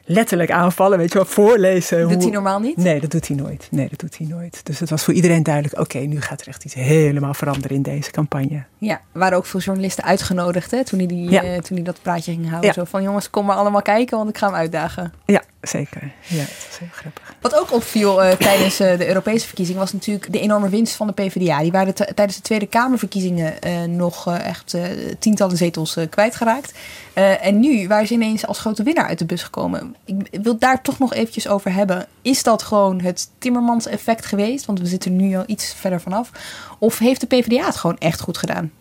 letterlijk aanvallen, weet je wel, voorlezen. Dat doet hij normaal niet? Nee, dat doet hij nooit. Nee, dat doet hij nooit. Dus het was voor iedereen duidelijk, oké, okay, nu gaat er echt iets helemaal veranderen in deze campagne. Ja, waren ook veel journalisten uitgenodigd, hè, toen hij, die, ja. uh, toen hij dat praatje ging houden. Ja. Zo van, jongens, kom maar allemaal kijken, want ik ga hem uitdagen. Ja, zeker. Ja, dat was heel grappig. Wat ook opviel uh, tijdens uh, de Europese verkiezingen was natuurlijk de enorme winst van de PvdA. Die waren tijdens de Tweede Kamerverkiezingen nog echt tientallen zetels kwijtgeraakt. en nu waren ze ineens als grote winnaar uit de bus gekomen. Ik wil daar toch nog eventjes over hebben. Is dat gewoon het Timmermans effect geweest? Want we zitten nu al iets verder vanaf. Of heeft de PvdA het gewoon echt goed gedaan?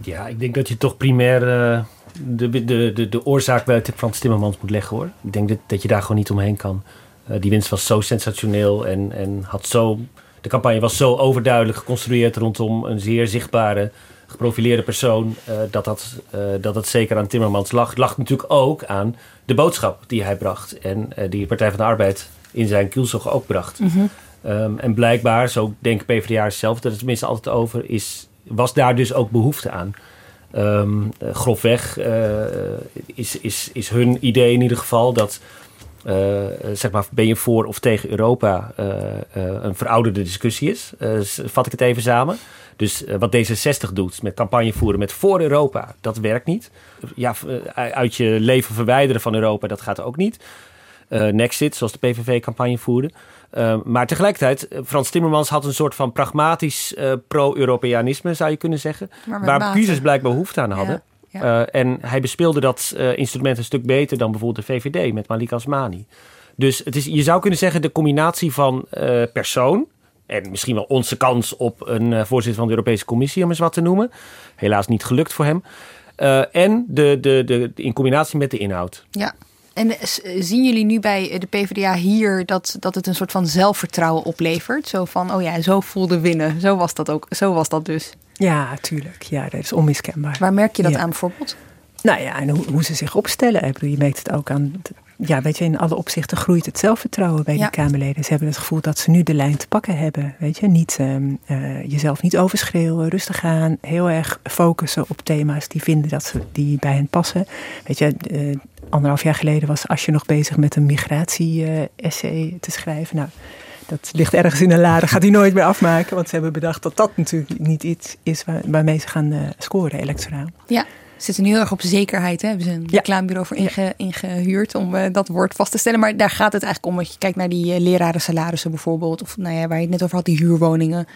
Ja, ik denk dat je toch primair uh, de, de, de, de oorzaak bij Frans Timmermans moet leggen hoor. Ik denk dat, dat je daar gewoon niet omheen kan. Uh, die winst was zo sensationeel en, en had zo. De campagne was zo overduidelijk geconstrueerd rondom een zeer zichtbare, geprofileerde persoon. Uh, dat, dat, dat het zeker aan Timmermans lag. Lag natuurlijk ook aan de boodschap die hij bracht. En die Partij van de Arbeid in zijn kielzog ook bracht. Mhm. Mm -hmm. um, en blijkbaar, zo denken PvdA's zelf, dat het tenminste altijd over is was daar dus ook behoefte aan. Eh, grofweg eh, is, is, is hun idee in ieder geval dat. eh, zeg maar, ben je voor of tegen Europa een verouderde discussie is. Vat ik het even samen. Dus wat D66 doet met campagne voeren met voor Europa, dat werkt niet. Ja, uit je leven verwijderen van Europa, dat gaat ook niet. Nexit, zoals de PVV campagne voerde. Eh, maar tegelijkertijd, eh, Frans Timmermans had een soort van pragmatisch eh, pro-Europeanisme, zou je kunnen zeggen. Waar mate. kiezers blijkbaar behoefte aan hadden. ja. Eh, en hij bespeelde dat instrument een stuk beter dan bijvoorbeeld de VVD met Malik Asmani. Dus het is, je zou kunnen zeggen de combinatie van persoon... en misschien wel onze kans op een voorzitter van de Europese Commissie... om eens wat te noemen. Helaas niet gelukt voor hem. En de, de, de, in combinatie met de inhoud. Ja. En eh, s- zien jullie nu bij eh, de PvdA hier dat, dat het een soort van zelfvertrouwen oplevert? Zo van, oh ja, zo voelde winnen. Zo was dat ook. Zo was dat dus. Ja, tuurlijk. Ja, dat is onmiskenbaar. Waar merk je dat Ja. aan bijvoorbeeld? Nou ja, en hoe, hoe ze zich opstellen. Ik bedoel, je merkt het ook aan. Ja, weet je, in alle opzichten groeit het zelfvertrouwen bij Ja. die Kamerleden. Ze hebben het gevoel dat ze nu de lijn te pakken hebben. Weet je, niet, ehm, eh, jezelf niet overschreeuwen, rustig aan. Heel erg focussen op thema's die vinden dat ze die bij hen passen. Weet je, eh, anderhalf jaar geleden was Asje nog bezig met een migratie-essay te schrijven. Nou, dat ligt ergens in een lade, gaat hij nooit meer afmaken. Want ze hebben bedacht dat dat natuurlijk niet iets is waar- waarmee ze gaan eh, scoren electoraal. Ja. Ze zitten nu heel erg op zekerheid. Hè? Hebben ze een reclamebureau voor inge- ingehuurd om eh, dat woord vast te stellen. Maar daar gaat het eigenlijk om. Als je kijkt naar die uh, lerarensalarissen bijvoorbeeld. Of nou ja, waar je het net over had, die huurwoningen.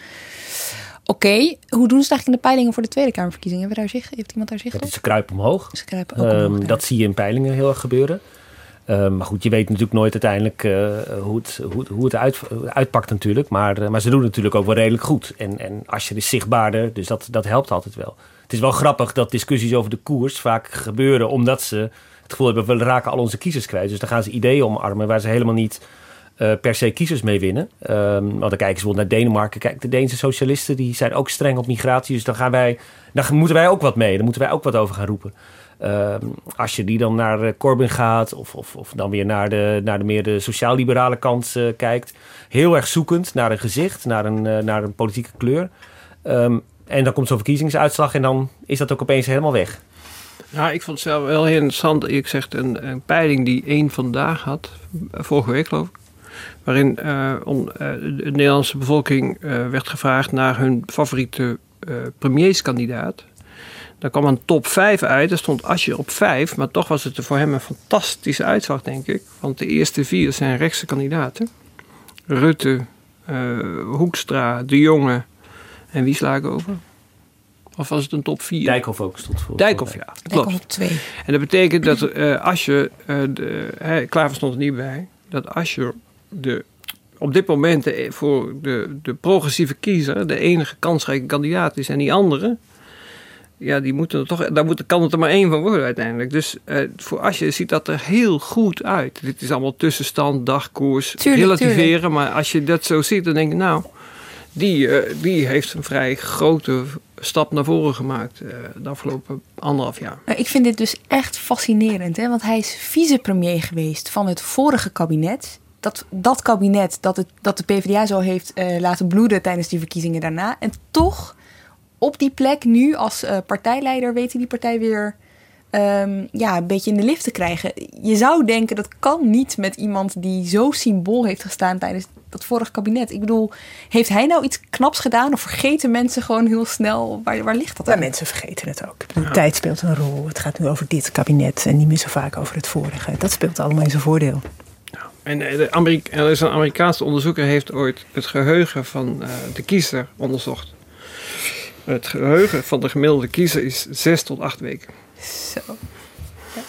Oké, hoe doen ze het eigenlijk in de peilingen voor de Tweede Kamerverkiezingen? Hebben we daar zicht? Heeft iemand daar zicht op? omhoog. Ze kruipen ook Ehm, omhoog, ja. dat zie je in peilingen heel erg gebeuren. Ehm, maar goed, je weet natuurlijk nooit uiteindelijk eh, hoe het, hoe, hoe het uit, uitpakt natuurlijk. Maar, eh, maar ze doen het natuurlijk ook wel redelijk goed. En, en Asscher is zichtbaarder, dus dat, dat helpt altijd wel. Is wel grappig dat discussies over de koers vaak gebeuren... omdat ze het gevoel hebben, we raken al onze kiezers kwijt. Dus dan gaan ze ideeën omarmen waar ze helemaal niet eh, per se kiezers mee winnen. Ehm, want dan kijken ze bijvoorbeeld naar Denemarken. Kijk, de Deense socialisten die zijn ook streng op migratie. Dus dan, gaan wij, dan moeten wij ook wat mee. Dan moeten wij ook wat over gaan roepen. Ehm, als je die dan naar eh, Corbyn gaat, of, of, of dan weer naar de, naar de meer de sociaal-liberale kant eh, kijkt, heel erg zoekend naar een gezicht, naar een, naar een politieke kleur. Ehm, en dan komt zo'n verkiezingsuitslag en dan is dat ook opeens helemaal weg. Nou, ik vond het zelf wel heel interessant. Ik zeg een, een peiling die één vandaag had, vorige week geloof ik. Waarin eh, eh, de Nederlandse bevolking eh, werd gevraagd naar hun favoriete premierskandidaat. Daar kwam een top 5 uit. Er stond Asje op 5, maar toch was het voor hem een fantastische uitslag, denk ik. Want de eerste vier zijn rechtse kandidaten: Rutte, Hoekstra, De Jonge en wie sla ik over? Of was het een top 4? Dijkhoff ook stond voor. Dijkhoff, ja. Dijkhoff Klopt. op twee. En dat betekent dat eh als je, eh de, hè, Klaver stond er niet bij, dat als je de, op dit moment de, voor de, de progressieve kiezer de enige kansrijke kandidaat is en die andere, ja, die moeten er toch, daar moet, kan het er maar één van worden uiteindelijk. Dus eh, voor Asje ziet dat er heel goed uit. Dit is allemaal tussenstand, dagkoers, Tuurlijk, relativeren. tuurlijk. Maar als je dat zo ziet, dan denk je, nou, die, eh, die heeft een vrij grote stap naar voren gemaakt eh, de afgelopen anderhalf jaar. Nou, ik vind dit dus echt fascinerend, hè? want hij is vicepremier geweest van het vorige kabinet. Dat, dat kabinet dat, het, dat de PvdA zo heeft eh, laten bloeden tijdens die verkiezingen daarna. En toch op die plek nu als eh, partijleider hij die partij weer ehm, ja, een beetje in de lift te krijgen. Je zou denken dat kan niet met iemand die zo symbool heeft gestaan tijdens dat vorige kabinet. Ik bedoel, heeft hij nou iets knaps gedaan of vergeten mensen gewoon heel snel? Waar, waar ligt dat aan? mensen vergeten het ook. Tijd speelt een rol. Het gaat nu over dit kabinet en niet meer zo vaak over het vorige. Dat speelt allemaal in zijn voordeel. En eh, er is een Amerikaanse onderzoeker heeft ooit het geheugen van eh, de kiezer onderzocht. Het geheugen van de gemiddelde kiezer is zes tot acht weken. Zo.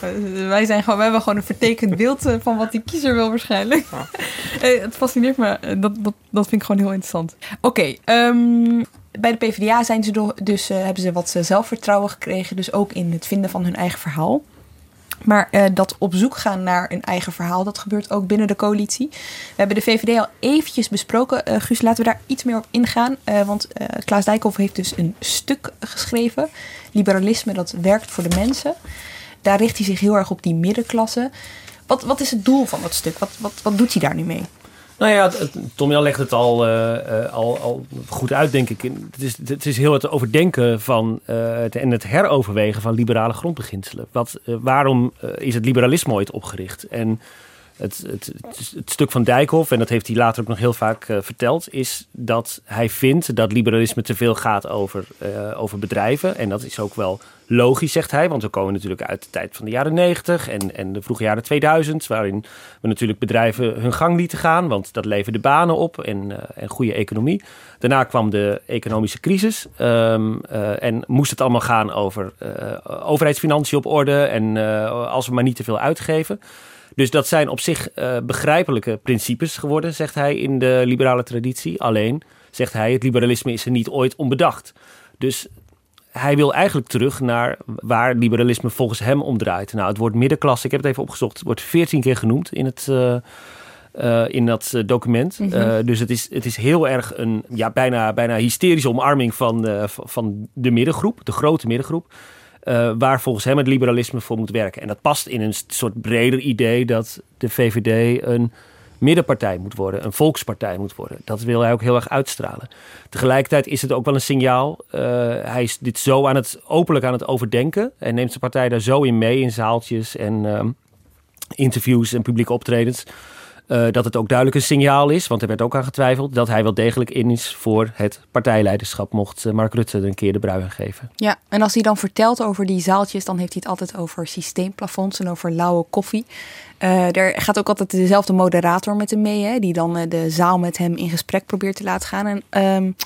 Ja, wij, zijn gewoon, wij hebben gewoon een vertekend beeld eh, van wat die kiezer wil waarschijnlijk. Het fascineert me. Eh, Dat, dat, dat vind ik gewoon heel interessant. Oké, ehm, bij de PvdA zijn ze do- dus, eh, hebben ze wat zelfvertrouwen gekregen. Dus ook in het vinden van hun eigen verhaal. Maar eh, dat op zoek gaan naar een eigen verhaal, dat gebeurt ook binnen de coalitie. We hebben de VVD al eventjes besproken. Eh Guus, laten we daar iets meer op ingaan. Eh, want Klaas Dijkhoff heeft dus een stuk geschreven. Liberalisme dat werkt voor de mensen. Daar richt hij zich heel erg op die middenklasse. Wat, wat is het doel van dat stuk? Wat, wat, wat doet hij daar nu mee? Nou ja, Tom Jan legt het al, uh, al, al goed uit, denk ik. Het is, het is heel het overdenken van uh, en het heroverwegen van liberale grondbeginselen. Wat, waarom is het liberalisme ooit opgericht? En het, het, het, stuk van Dijkhoff, en dat heeft hij later ook nog heel vaak verteld, is dat hij vindt dat liberalisme te veel gaat over, over bedrijven. En dat is ook wel logisch, zegt hij, want we komen natuurlijk uit de tijd van de jaren 90 en, en de vroege jaren 2000, waarin we natuurlijk bedrijven hun gang lieten gaan, want dat leverde banen op en, uh, en goede economie. Daarna kwam de economische crisis um, en moest het allemaal gaan over overheidsfinanciën op orde en als we maar niet te veel uitgeven. Dus dat zijn op zich begrijpelijke principes geworden, zegt hij in de liberale traditie. Alleen, zegt hij, het liberalisme is er niet ooit onbedacht. Dus hij wil eigenlijk terug naar waar liberalisme volgens hem omdraait. Nou, het woord middenklasse, ik heb het even opgezocht, wordt veertien keer genoemd in het. Uh, uh, in dat document. Mm -hmm. dus het is, het is heel erg een ja, bijna, bijna hysterische omarming van, van de middengroep, de grote middengroep. Waar volgens hem het liberalisme voor moet werken. En dat past in een soort breder idee dat de VVD een middenpartij moet worden, een volkspartij moet worden. Dat wil hij ook heel erg uitstralen. Tegelijkertijd is het ook wel een signaal. Uh, hij is dit zo aan het openlijk aan het overdenken en neemt zijn partij daar zo in mee in zaaltjes en uh, interviews en publieke optredens. Uh, dat het ook duidelijk een signaal is, want er werd ook aan getwijfeld, dat hij wel degelijk in is voor het partijleiderschap, mocht Mark Rutte een keer de brui geven. Ja, en als hij dan vertelt over die zaaltjes, dan heeft hij het altijd over systeemplafonds en over lauwe koffie. Uh, er gaat ook altijd dezelfde moderator met hem mee, hè, die dan uh, de zaal met hem in gesprek probeert te laten gaan. En um,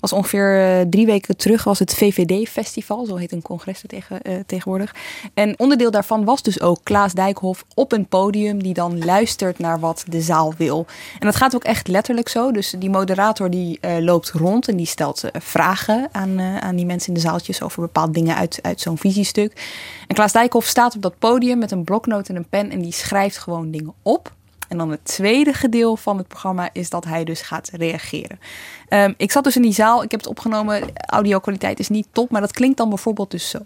was ongeveer uh, drie weken terug was het VVD-festival, zo heet een congres tegen, tegenwoordig. En onderdeel daarvan was dus ook Klaas Dijkhoff op een podium die dan luistert naar wat de zaal wil. En dat gaat ook echt letterlijk zo. Dus die moderator die loopt rond en die stelt vragen aan, aan die mensen in de zaaltjes over bepaalde dingen uit, uit zo'n visiestuk. En Klaas Dijkhoff staat op dat podium met een bloknoot en een pen en die schrijft gewoon dingen op. En dan het tweede gedeelte van het programma is dat hij dus gaat reageren. Um, ik zat dus in die zaal, ik heb het opgenomen. Audio-kwaliteit is niet top, maar dat klinkt dan bijvoorbeeld dus zo.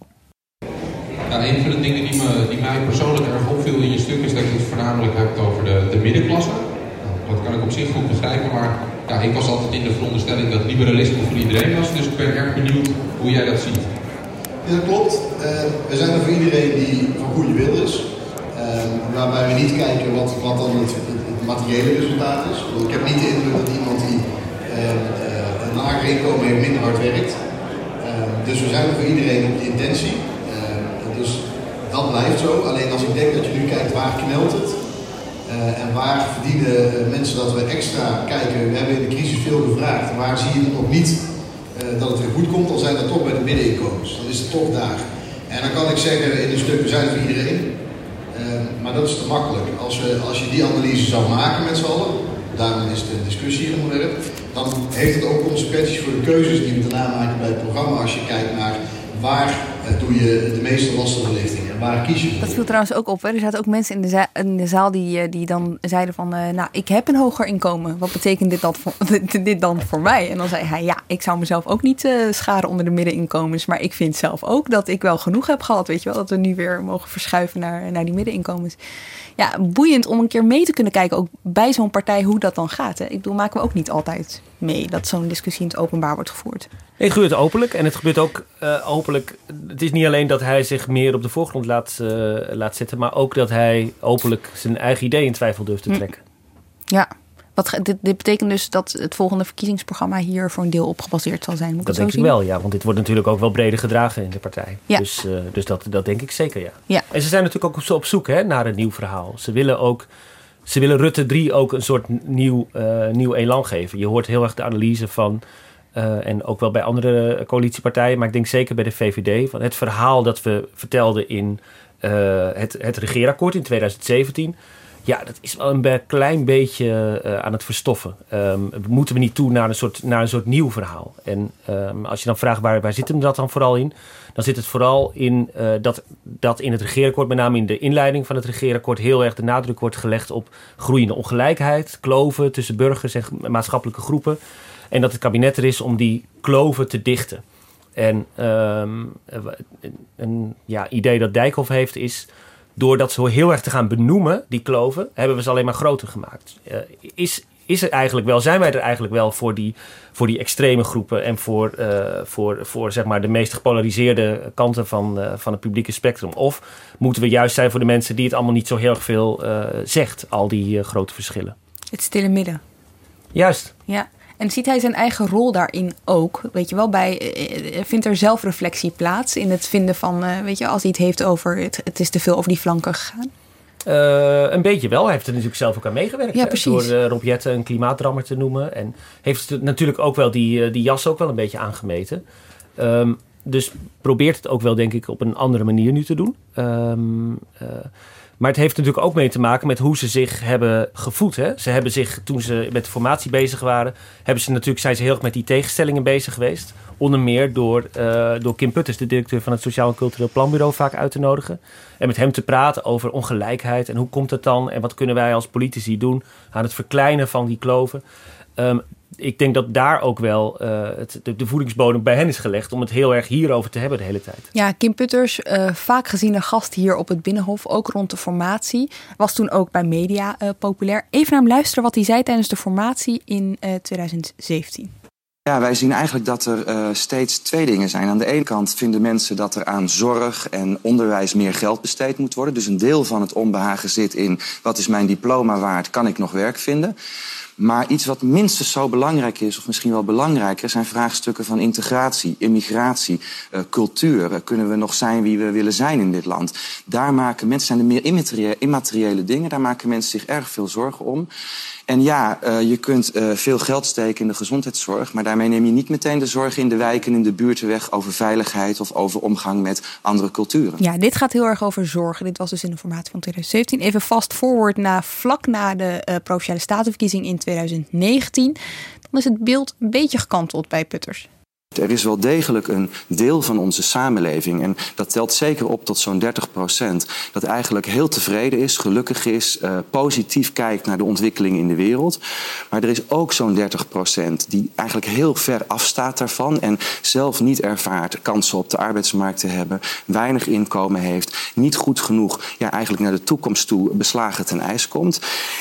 Ja, een van de dingen die, me, die mij persoonlijk erg opviel in je stuk is dat je het voornamelijk hebt over de, de middenklasse. Nou, dat kan ik op zich goed begrijpen, maar ja, ik was altijd in de veronderstelling dat liberalisme voor iedereen was. Dus ik ben erg benieuwd hoe jij dat ziet. Ja, dat klopt. Uh, we zijn er voor iedereen die van goede wil is. Waarbij we niet kijken wat, wat dan het, materiële resultaat is. Ik heb niet de indruk dat iemand die uh, een lager inkomen heeft minder hard werkt. Dus we zijn voor iedereen op de intentie. Dus dat blijft zo. Alleen als ik denk dat je nu kijkt waar knelt het. En waar verdienen mensen dat we extra kijken. We hebben in de crisis veel gevraagd. Waar zie je nog niet dat het weer goed komt? Dan zijn dat toch bij de middeninkomens. Dan is het toch daar. En dan kan ik zeggen in een stuk, we zijn voor iedereen. Maar dat is te makkelijk. Als, we, als je die analyse zou maken met z'n allen, daarom is de discussie hier onderwerp, dan heeft het ook consequenties voor de keuzes die we daarna maken bij het programma. Als je kijkt naar waar uh, doe je de meeste lastenverlichting en waar kies je voor. Dat viel trouwens ook op. Hè? Er zaten ook mensen in de, zaal, in de zaal die, die dan zeiden van... Uh, nou, ik heb een hoger inkomen. Wat betekent dit dan, voor, dit dan voor mij? En dan zei hij, ja, ik zou mezelf ook niet uh, scharen onder de middeninkomens. Maar ik vind zelf ook dat ik wel genoeg heb gehad. Weet je wel, dat we nu weer mogen verschuiven naar, naar die middeninkomens. Ja, boeiend om een keer mee te kunnen kijken, ook bij zo'n partij, hoe dat dan gaat. Hè? Ik bedoel, maken we ook niet altijd mee dat zo'n discussie in het openbaar wordt gevoerd. Het gebeurt openlijk. En het gebeurt ook uh, openlijk. Het is niet alleen dat hij zich meer op de voorgrond laat, uh, laat zetten, maar ook dat hij openlijk zijn eigen idee in twijfel durft te trekken. Ja. Wat, dit, dit, betekent dus dat het volgende verkiezingsprogramma hier voor een deel op gebaseerd zal zijn. Moet dat denk ik wel, ja. Want dit wordt natuurlijk ook wel breder gedragen in de partij. Ja. Dus, uh, dus dat, dat denk ik zeker, ja. ja. En ze zijn natuurlijk ook op zoek hè, naar een nieuw verhaal. Ze willen ook. Ze willen Rutte 3 ook een soort nieuw, uh, nieuw elan geven. Je hoort heel erg de analyse van. Uh, en ook wel bij andere coalitiepartijen, maar ik denk zeker bij de VVD. Van het verhaal dat we vertelden in het, het regeerakkoord in 2017 ja, dat is wel een klein beetje uh, aan het verstoffen. Um, moeten we niet toe naar een soort, naar een soort nieuw verhaal? En um, als je dan vraagt waar, waar zit hem dat dan vooral in? Dan zit het vooral in dat, dat in het regeerakkoord, met name in de inleiding van het regeerakkoord, heel erg de nadruk wordt gelegd op groeiende ongelijkheid, kloven tussen burgers en maatschappelijke groepen. En dat het kabinet er is om die kloven te dichten. En um, een ja, idee dat Dijkhoff heeft is door dat zo heel erg te gaan benoemen, die kloven, hebben we ze alleen maar groter gemaakt. Uh, is, is het eigenlijk wel, zijn wij er eigenlijk wel voor die, voor die extreme groepen en voor, eh, voor, voor zeg maar de meest gepolariseerde kanten van, uh, van het publieke spectrum? Of moeten we juist zijn voor de mensen die het allemaal niet zo heel erg veel zegt, al die grote verschillen? Het stille midden. Juist. Ja. En ziet hij zijn eigen rol daarin ook? Weet je wel, bij, vindt er zelfreflectie plaats in het vinden van, weet je, als hij het heeft over het, het is te veel over die flanken gegaan? Uh, een beetje wel. Hij heeft er natuurlijk zelf ook aan meegewerkt. Ja, precies. Door uh, Rob Jette een klimaatdrammer te noemen. En heeft natuurlijk ook wel die, die jas ook wel een beetje aangemeten. Um, dus probeert het ook wel, denk ik, op een andere manier nu te doen. Um, maar het heeft natuurlijk ook mee te maken met hoe ze zich hebben gevoed. Hè? Ze hebben zich, toen ze met de formatie bezig waren, hebben ze natuurlijk, zijn ze heel erg met die tegenstellingen bezig geweest. Onder meer door, uh, door Kim Putters, de directeur van het Sociaal en Cultureel Planbureau, vaak uit te nodigen. En met hem te praten over ongelijkheid en hoe komt het dan en wat kunnen wij als politici doen aan het verkleinen van die kloven. Um, ik denk dat daar ook wel uh, het, de, de, voedingsbodem bij hen is gelegd om het heel erg hierover te hebben de hele tijd. Ja, Kim Putters, uh, vaak geziene gast hier op het Binnenhof, ook rond de formatie. Was toen ook bij media uh, populair. Even naar hem luisteren wat hij zei tijdens de formatie in 2017. Ja, wij zien eigenlijk dat er uh, steeds twee dingen zijn. Aan de ene kant vinden mensen dat er aan zorg en onderwijs meer geld besteed moet worden. Dus een deel van het onbehagen zit in wat is mijn diploma waard, kan ik nog werk vinden. Maar iets wat minstens zo belangrijk is, of misschien wel belangrijker, zijn vraagstukken van integratie, immigratie, uh, cultuur. Uh, kunnen we nog zijn wie we willen zijn in dit land? Daar maken mensen, zijn de meer immateriële, dingen, daar maken mensen zich erg veel zorgen om. En ja, uh, je kunt uh, veel geld steken in de gezondheidszorg, maar daarmee neem je niet meteen de zorg in de wijken, in de buurten weg over veiligheid of over omgang met andere culturen. Ja, dit gaat heel erg over zorgen. Dit was dus in de formatie van 2017. Even fast forward na vlak na de provinciale statenverkiezing in 2019. Dan is het beeld een beetje gekanteld bij Putters. Er is wel degelijk een deel van onze samenleving, en dat telt zeker op tot zo'n 30 procent, dat eigenlijk heel tevreden is, gelukkig is, uh, positief kijkt naar de ontwikkeling in de wereld. Maar er is ook zo'n 30 procent die eigenlijk heel ver afstaat daarvan en zelf niet ervaart kansen op de arbeidsmarkt te hebben, weinig inkomen heeft, niet goed genoeg ja, eigenlijk naar de toekomst toe beslagen ten ijs komt.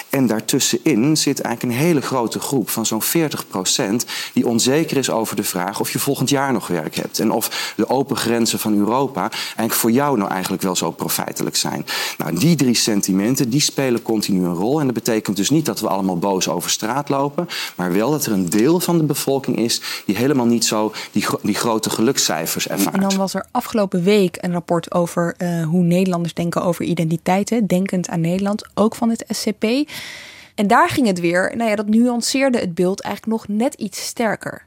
En daartussenin zit eigenlijk een hele grote groep van zo'n 40 procent die onzeker is over de vraag of je volgend jaar nog werk hebt. En of de open grenzen van Europa eigenlijk voor jou nou eigenlijk wel zo profijtelijk zijn. Nou, die drie sentimenten, die spelen continu een rol. En dat betekent dus niet dat we allemaal boos over straat lopen. Maar wel dat er een deel van de bevolking is die helemaal niet zo die, die grote gelukscijfers ervaart. En dan was er afgelopen week een rapport over uh, hoe Nederlanders denken over identiteiten. Denkend aan Nederland, ook van het SCP. En daar ging het weer, nou ja, dat nuanceerde het beeld eigenlijk nog net iets sterker.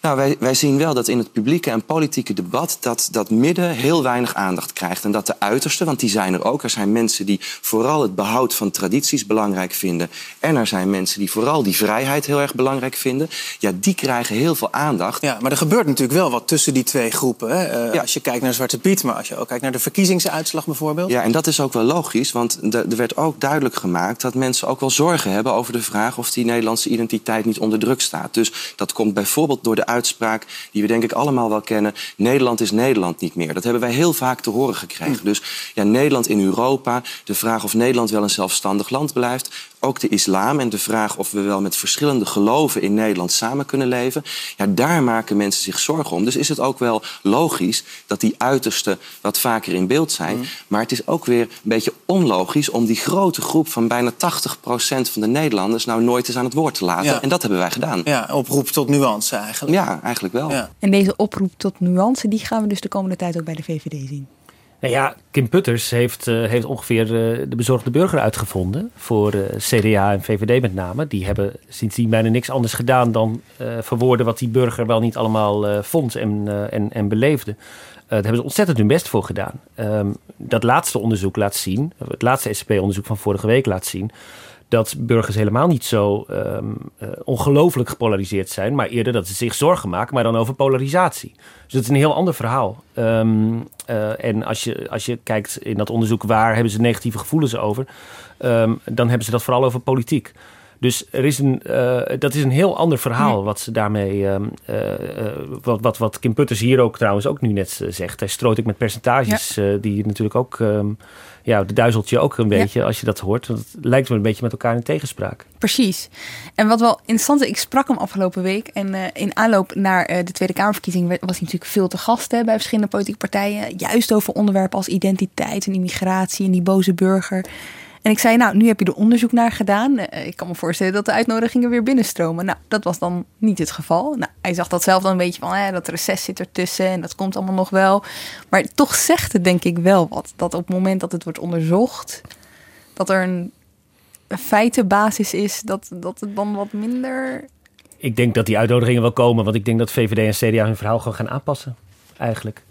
Nou, wij, wij zien wel dat in het publieke en politieke debat dat dat midden heel weinig aandacht krijgt. En dat de uitersten, want die zijn er ook. Er zijn mensen die vooral het behoud van tradities belangrijk vinden. En er zijn mensen die vooral die vrijheid heel erg belangrijk vinden. Ja, die krijgen heel veel aandacht. Ja, maar er gebeurt natuurlijk wel wat tussen die twee groepen. Hè? Uh, ja. Als je kijkt naar Zwarte Piet, maar als je ook kijkt naar de verkiezingsuitslag bijvoorbeeld. Ja, en dat is ook wel logisch, want er werd ook duidelijk gemaakt dat mensen ook wel zorgen hebben over de vraag of die Nederlandse identiteit niet onder druk staat. Dus dat komt bijvoorbeeld door de uitspraak die we denk ik allemaal wel kennen. Nederland is Nederland niet meer. Dat hebben wij heel vaak te horen gekregen. Mm. Dus ja, Nederland in Europa, de vraag of Nederland wel een zelfstandig land blijft. Ook de islam en de vraag of we wel met verschillende geloven in Nederland samen kunnen leven. Ja, daar maken mensen zich zorgen om. Dus is het ook wel logisch dat die uitersten wat vaker in beeld zijn. Mm. Maar het is ook weer een beetje onlogisch om die grote groep van bijna 80% van de Nederlanders nou nooit eens aan het woord te laten. Ja. En dat hebben wij gedaan. Ja, oproep tot nuance eigenlijk. Ja, eigenlijk wel. Ja. En deze oproep tot nuance, die gaan we dus de komende tijd ook bij de VVD zien. Nou ja, Kim Putters heeft, uh, heeft ongeveer uh, de bezorgde burger uitgevonden. Voor uh, CDA en VVD met name. Die hebben sindsdien bijna niks anders gedaan dan verwoorden wat die burger wel niet allemaal vond en, en, en beleefde. daar hebben ze ontzettend hun best voor gedaan. Um, dat laatste onderzoek laat zien, het laatste SCP-onderzoek van vorige week laat zien dat burgers helemaal niet zo um, ongelooflijk gepolariseerd zijn, maar eerder dat ze zich zorgen maken, maar dan over polarisatie. Dus dat is een heel ander verhaal. Um, uh, en als je, als je kijkt in dat onderzoek waar hebben ze negatieve gevoelens over, um, dan hebben ze dat vooral over politiek. Dus er is een, uh, dat is een heel ander verhaal wat ze daarmee. Uh, wat, wat, wat Kim Putters hier ook trouwens ook nu net zegt. Hij strooit ik met percentages ja. die natuurlijk ook. Um, ja, de duizelt je ook een beetje als je dat hoort. Want het lijkt wel een beetje met elkaar in tegenspraak. Precies. En wat wel interessant is, ik sprak hem afgelopen week. En uh, in aanloop naar uh, de Tweede Kamerverkiezing was hij natuurlijk veel te gast hè, bij verschillende politieke partijen. Juist over onderwerpen als identiteit en immigratie en die boze burger. En ik zei, nou, nu heb je er onderzoek naar gedaan. Uh, ik kan me voorstellen dat de uitnodigingen weer binnenstromen. Nou, dat was dan niet het geval. Nou, hij zag dat zelf dan een beetje van, hè, dat reces zit ertussen en dat komt allemaal nog wel. Maar toch zegt het denk ik wel wat. Dat op het moment dat het wordt onderzocht, dat er een feitenbasis is, dat, dat het dan wat minder... Ik denk dat die uitnodigingen wel komen, want ik denk dat VVD en CDA hun verhaal gewoon gaan aanpassen, eigenlijk.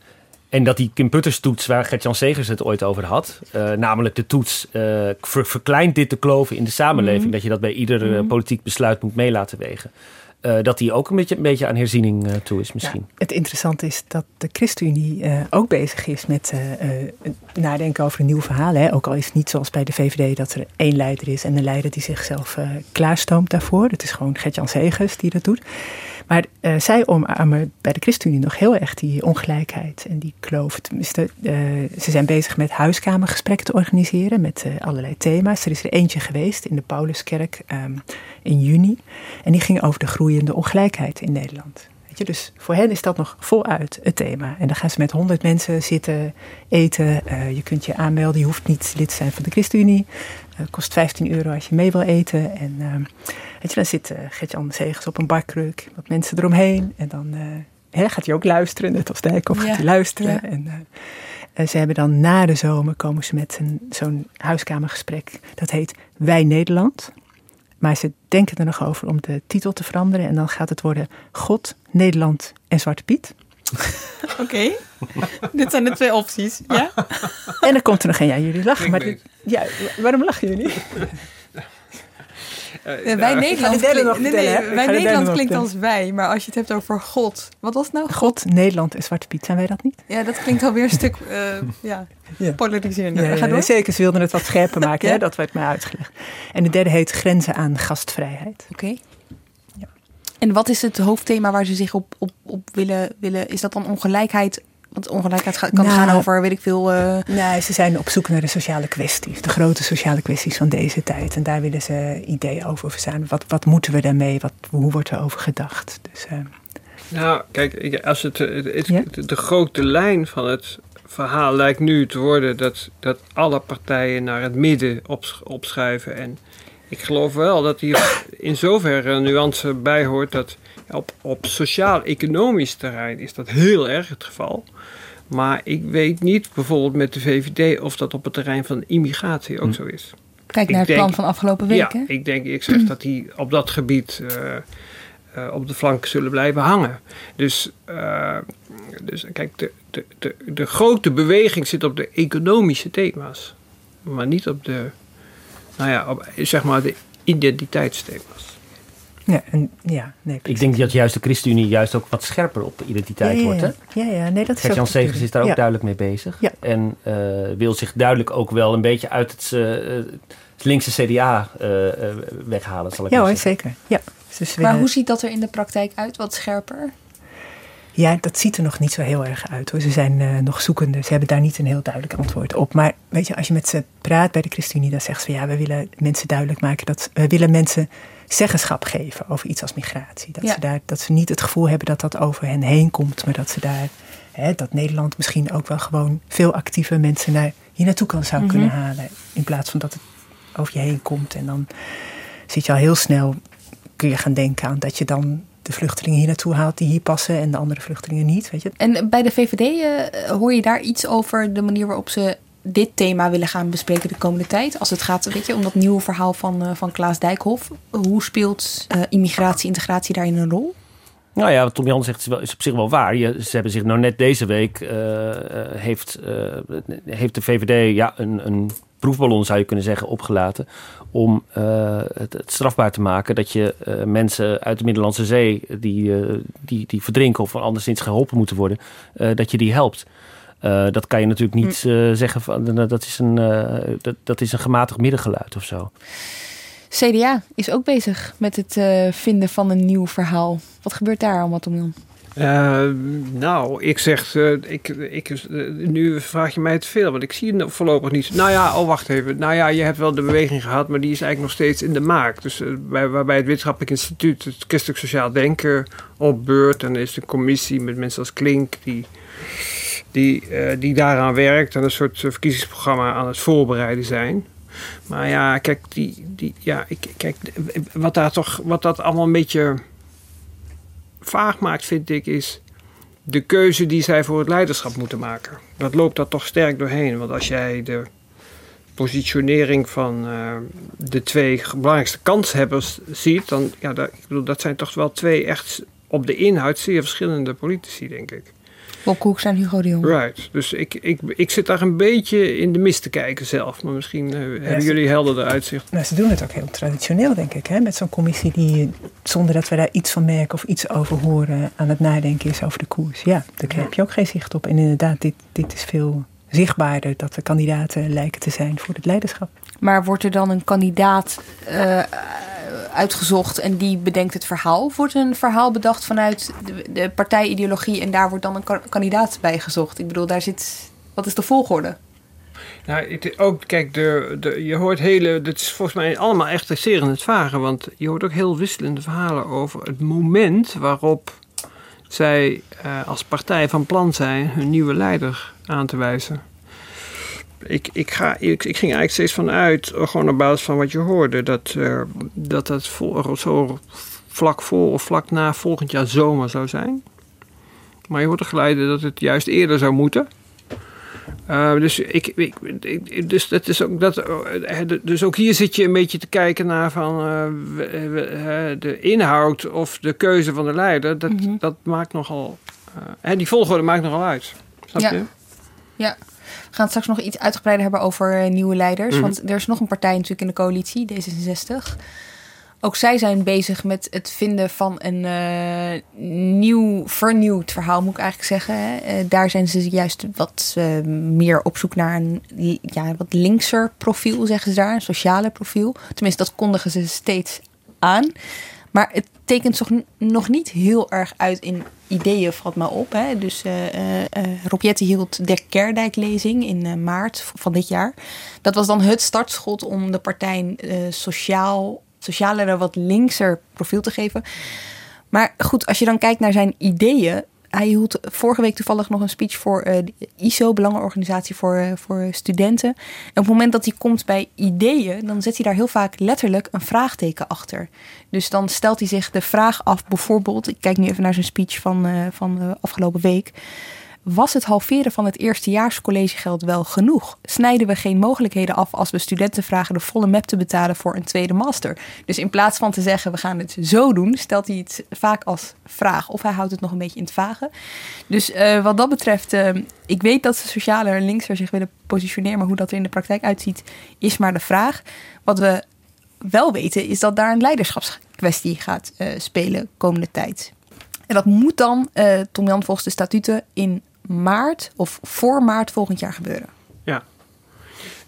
En dat die Kim Putters toets, waar Gert-Jan Segers het ooit over had, uh, namelijk de toets, uh, ver, verkleint dit de kloven in de samenleving, mm. dat je dat bij ieder uh, politiek besluit moet mee laten wegen. dat die ook een beetje, een beetje aan herziening toe is misschien. Ja, het interessante is dat de ChristenUnie ook bezig is met nadenken over een nieuw verhaal. Hè? Ook al is het niet zoals bij de VVD dat er één leider is en een leider die zichzelf klaarstoomt daarvoor. Het is gewoon Gert-Jan Segers die dat doet. Maar uh, zij omarmen bij de ChristenUnie nog heel erg die ongelijkheid en die kloof. Uh, ze zijn bezig met huiskamergesprekken te organiseren met uh, allerlei thema's. Er is er eentje geweest in de Pauluskerk um, in juni. En die ging over de groeiende ongelijkheid in Nederland. Weet je, dus voor hen is dat nog voluit het thema. En dan gaan ze met honderd mensen zitten eten. je kunt je aanmelden, je hoeft niet lid te zijn van de ChristenUnie. Het kost 15 euro als je mee wil eten. En ehm, Weet je, dan zit uh, Gert-Jan Zegers op een barkruk, wat mensen eromheen. En dan uh, hè, gaat hij ook luisteren, net als Dijk, of gaat hij luisteren. Ja. En uh, ze hebben dan na de zomer, komen ze met zo'n huiskamergesprek. Dat heet Wij Nederland. Maar ze denken er nog over om de titel te veranderen. En dan gaat het worden God, Nederland en Zwarte Piet. Oké, okay. dit zijn de twee opties. Ja? en dan komt er nog een, ja, jullie lachen. Maar dit, ja, waarom lachen jullie? Uh, wij Nederland, klink, nee, nee, wij Nederland klinkt als wij, maar als je het hebt over God. Wat was het nou? God, Nederland en Zwarte Piet, zijn wij dat niet? Ja, dat klinkt alweer een stuk uh, ja, ja. polariserender. Ja, ja, zeker, ze wilden het wat scherper maken, hè, dat werd mij uitgelegd. En de derde heet Grenzen aan gastvrijheid. Oké. Okay. En wat is het hoofdthema waar ze zich op, op, op willen, willen? Is dat dan ongelijkheid want ongelijkheid kan nou, gaan over, weet ik veel. Uh... Nee, ze zijn op zoek naar de sociale kwesties, de grote sociale kwesties van deze tijd. En daar willen ze ideeën over verzamelen. Wat, wat moeten we daarmee? Wat, hoe wordt er over gedacht? Dus, uh... Nou, kijk, als het, het, ja? de grote lijn van het verhaal lijkt nu te worden dat, dat alle partijen naar het midden op, opschuiven. En ik geloof wel dat hier in zoverre een nuance bij hoort dat op, op sociaal-economisch terrein is dat heel erg het geval. Maar ik weet niet bijvoorbeeld met de VVD of dat op het terrein van immigratie ook hm. zo is. Kijk naar het plan van afgelopen weken. Ja, ik denk, ik zeg dat die op dat gebied uh, uh, op de flank zullen blijven hangen. Dus, uh, dus kijk, de, de, de, de grote beweging zit op de economische thema's. Maar niet op de, nou ja, op, zeg maar de identiteitsthema's. Ja, en, ja nee, ik denk dat juist de ChristenUnie juist ook wat scherper op de identiteit ja, ja, wordt. Hè? Ja, ja, nee, dat is Gert-Jan Segers is daar ook duidelijk mee bezig. Ja. En uh, wil zich duidelijk ook wel een beetje uit het, uh, het linkse CDA uh, weghalen, zal ik ja, maar hoor, zeker. Ja. Dus maar hoe ziet dat er in de praktijk uit? Wat scherper? Ja, dat ziet er nog niet zo heel erg uit hoor. Ze zijn uh, nog zoekende. Ze hebben daar niet een heel duidelijk antwoord op. Maar weet je, als je met ze praat bij de ChristenUnie, dan zegt ze van ja, we willen mensen duidelijk maken dat we willen mensen zeggenschap geven over iets als migratie. Dat, ze daar, dat ze niet het gevoel hebben dat dat over hen heen komt, maar dat ze daar, hè, dat Nederland misschien ook wel gewoon veel actieve mensen naar, hier naartoe kan zou Mhm. kunnen halen. In plaats van dat het over je heen komt. En dan zit je al heel snel, kun je gaan denken aan dat je dan de vluchtelingen hier naartoe haalt die hier passen en de andere vluchtelingen niet. Weet je? En bij de VVD uh, hoor je daar iets over de manier waarop ze dit thema willen gaan bespreken de komende tijd? Als het gaat weet je, om dat nieuwe verhaal van, uh, van Klaas Dijkhoff. Hoe speelt uh, immigratie, integratie daarin een rol? Nou ja, wat Tom Jan zegt is, is op zich wel waar. Je, ze hebben zich nou net deze week, uh, heeft, heeft de VVD ja, een, een proefballon zou je kunnen zeggen opgelaten om het, het, strafbaar te maken dat je mensen uit de Middellandse Zee die, die, die verdrinken of anderszins geholpen moeten worden, dat je die helpt. Dat kan je natuurlijk niet zeggen van dat is een, dat, dat is een gematigd middengeluid of zo. CDA is ook bezig met het uh, vinden van een nieuw verhaal. Wat gebeurt daar allemaal, Tom uh, nou, ik zeg, uh, ik, ik, uh, nu vraag je mij te veel, want ik zie het voorlopig niet. Nou ja, oh wacht even. Nou ja, je hebt wel de beweging gehad, maar die is eigenlijk nog steeds in de maak. Dus bij, waarbij het Wetenschappelijk Instituut, het Christelijk Sociaal Denken, op beurt. En er is een commissie met mensen als Klink die, die, die daaraan werkt en een soort verkiezingsprogramma aan het voorbereiden zijn. Maar ja, kijk, die, die, ja, ik, kijk wat, daar toch, wat dat allemaal een beetje vaag maakt, vind ik, is de keuze die zij voor het leiderschap moeten maken. Dat loopt daar toch sterk doorheen. Want als jij de positionering van uh, de twee belangrijkste kanshebbers ziet, dan ja, dat, ik bedoel, dat zijn toch wel twee echt op de inhoud zeer verschillende politici, denk ik. Bob Koeks en Hugo de Jong. Right. Dus ik, ik, ik zit daar een beetje in de mist te kijken zelf. Maar misschien uh, hebben jullie helderder uitzicht. Nou, ze doen het ook heel traditioneel, denk ik. Hè? Met zo'n commissie die, zonder dat we daar iets van merken of iets over horen, aan het nadenken is over de koers. Ja, daar heb je ook geen zicht op. En inderdaad, dit, dit is veel zichtbaarder dat er kandidaten lijken te zijn voor het leiderschap. Maar wordt er dan een kandidaat uh, uitgezocht en die bedenkt het verhaal? Wordt een verhaal bedacht vanuit de, de partijideologie en daar wordt dan een kandidaat bij gezocht? Ik bedoel, daar zit. Wat is de volgorde? Nou, het, ook, kijk, de, de, je hoort hele. Dit is volgens mij allemaal echt zeer in het varen. Want je hoort ook heel wisselende verhalen over het moment waarop zij uh, als partij van plan zijn hun nieuwe leider aan te wijzen ik, ik, ga, ik, ik ging eigenlijk steeds vanuit, eh, gewoon op basis van wat je hoorde, dat uh, dat, dat voor, zo vlak voor of vlak na volgend jaar zomer zou zijn. Maar je hoort er geleiden dat het juist eerder zou moeten. Uh, dus, ik, ik, ik, dus, dat is ook dat, dus ook hier zit je een beetje te kijken naar van, uh, de inhoud of de keuze van de leider. Dat, mm -hmm. dat maakt nogal. die volgorde maakt nogal uit. Snap ja. je? Ja. We gaan straks nog iets uitgebreider hebben over uh, nieuwe leiders. Mhm. Want er is nog een partij natuurlijk in de coalitie, D66. Ook zij zijn bezig met het vinden van een uh, nieuw, vernieuwd verhaal, moet ik eigenlijk zeggen. Uh, daar zijn ze juist wat uh, meer op zoek naar een ja, wat linkser profiel, zeggen ze daar. Een sociale profiel. Tenminste, dat kondigen ze steeds aan. Maar het tekent zich nog niet heel erg uit in ideeën, valt me op. Hè. Dus uh, uh, Rob Jetten hield de Kerdijk-lezing in maart van dit jaar. Dat was dan het startschot om de partij sociaal, socialer, wat linkser profiel te geven. Maar goed, als je dan kijkt naar zijn ideeën. Hij hield vorige week toevallig nog een speech voor uh, de ISO, Belangenorganisatie voor, uh, voor studenten. En op het moment dat hij komt bij ideeën, dan zet hij daar heel vaak letterlijk een vraagteken achter. Dus dan stelt hij zich de vraag af, bijvoorbeeld, ik kijk nu even naar zijn speech van, uh, van afgelopen week. Was het halveren van het eerstejaarscollegegeld wel genoeg? Snijden we geen mogelijkheden af als we studenten vragen de volle map te betalen voor een tweede master? Dus in plaats van te zeggen we gaan het zo doen, stelt hij het vaak als vraag. Of hij houdt het nog een beetje in het vage. Dus uh, wat dat betreft, uh, ik weet dat ze socialer en linkser zich willen positioneren, maar hoe dat er in de praktijk uitziet, is maar de vraag. Wat we wel weten, is dat daar een leiderschapskwestie gaat uh, spelen komende tijd. En dat moet dan, Tom Jan volgens de statuten, in maart of voor maart volgend jaar gebeuren. Ja.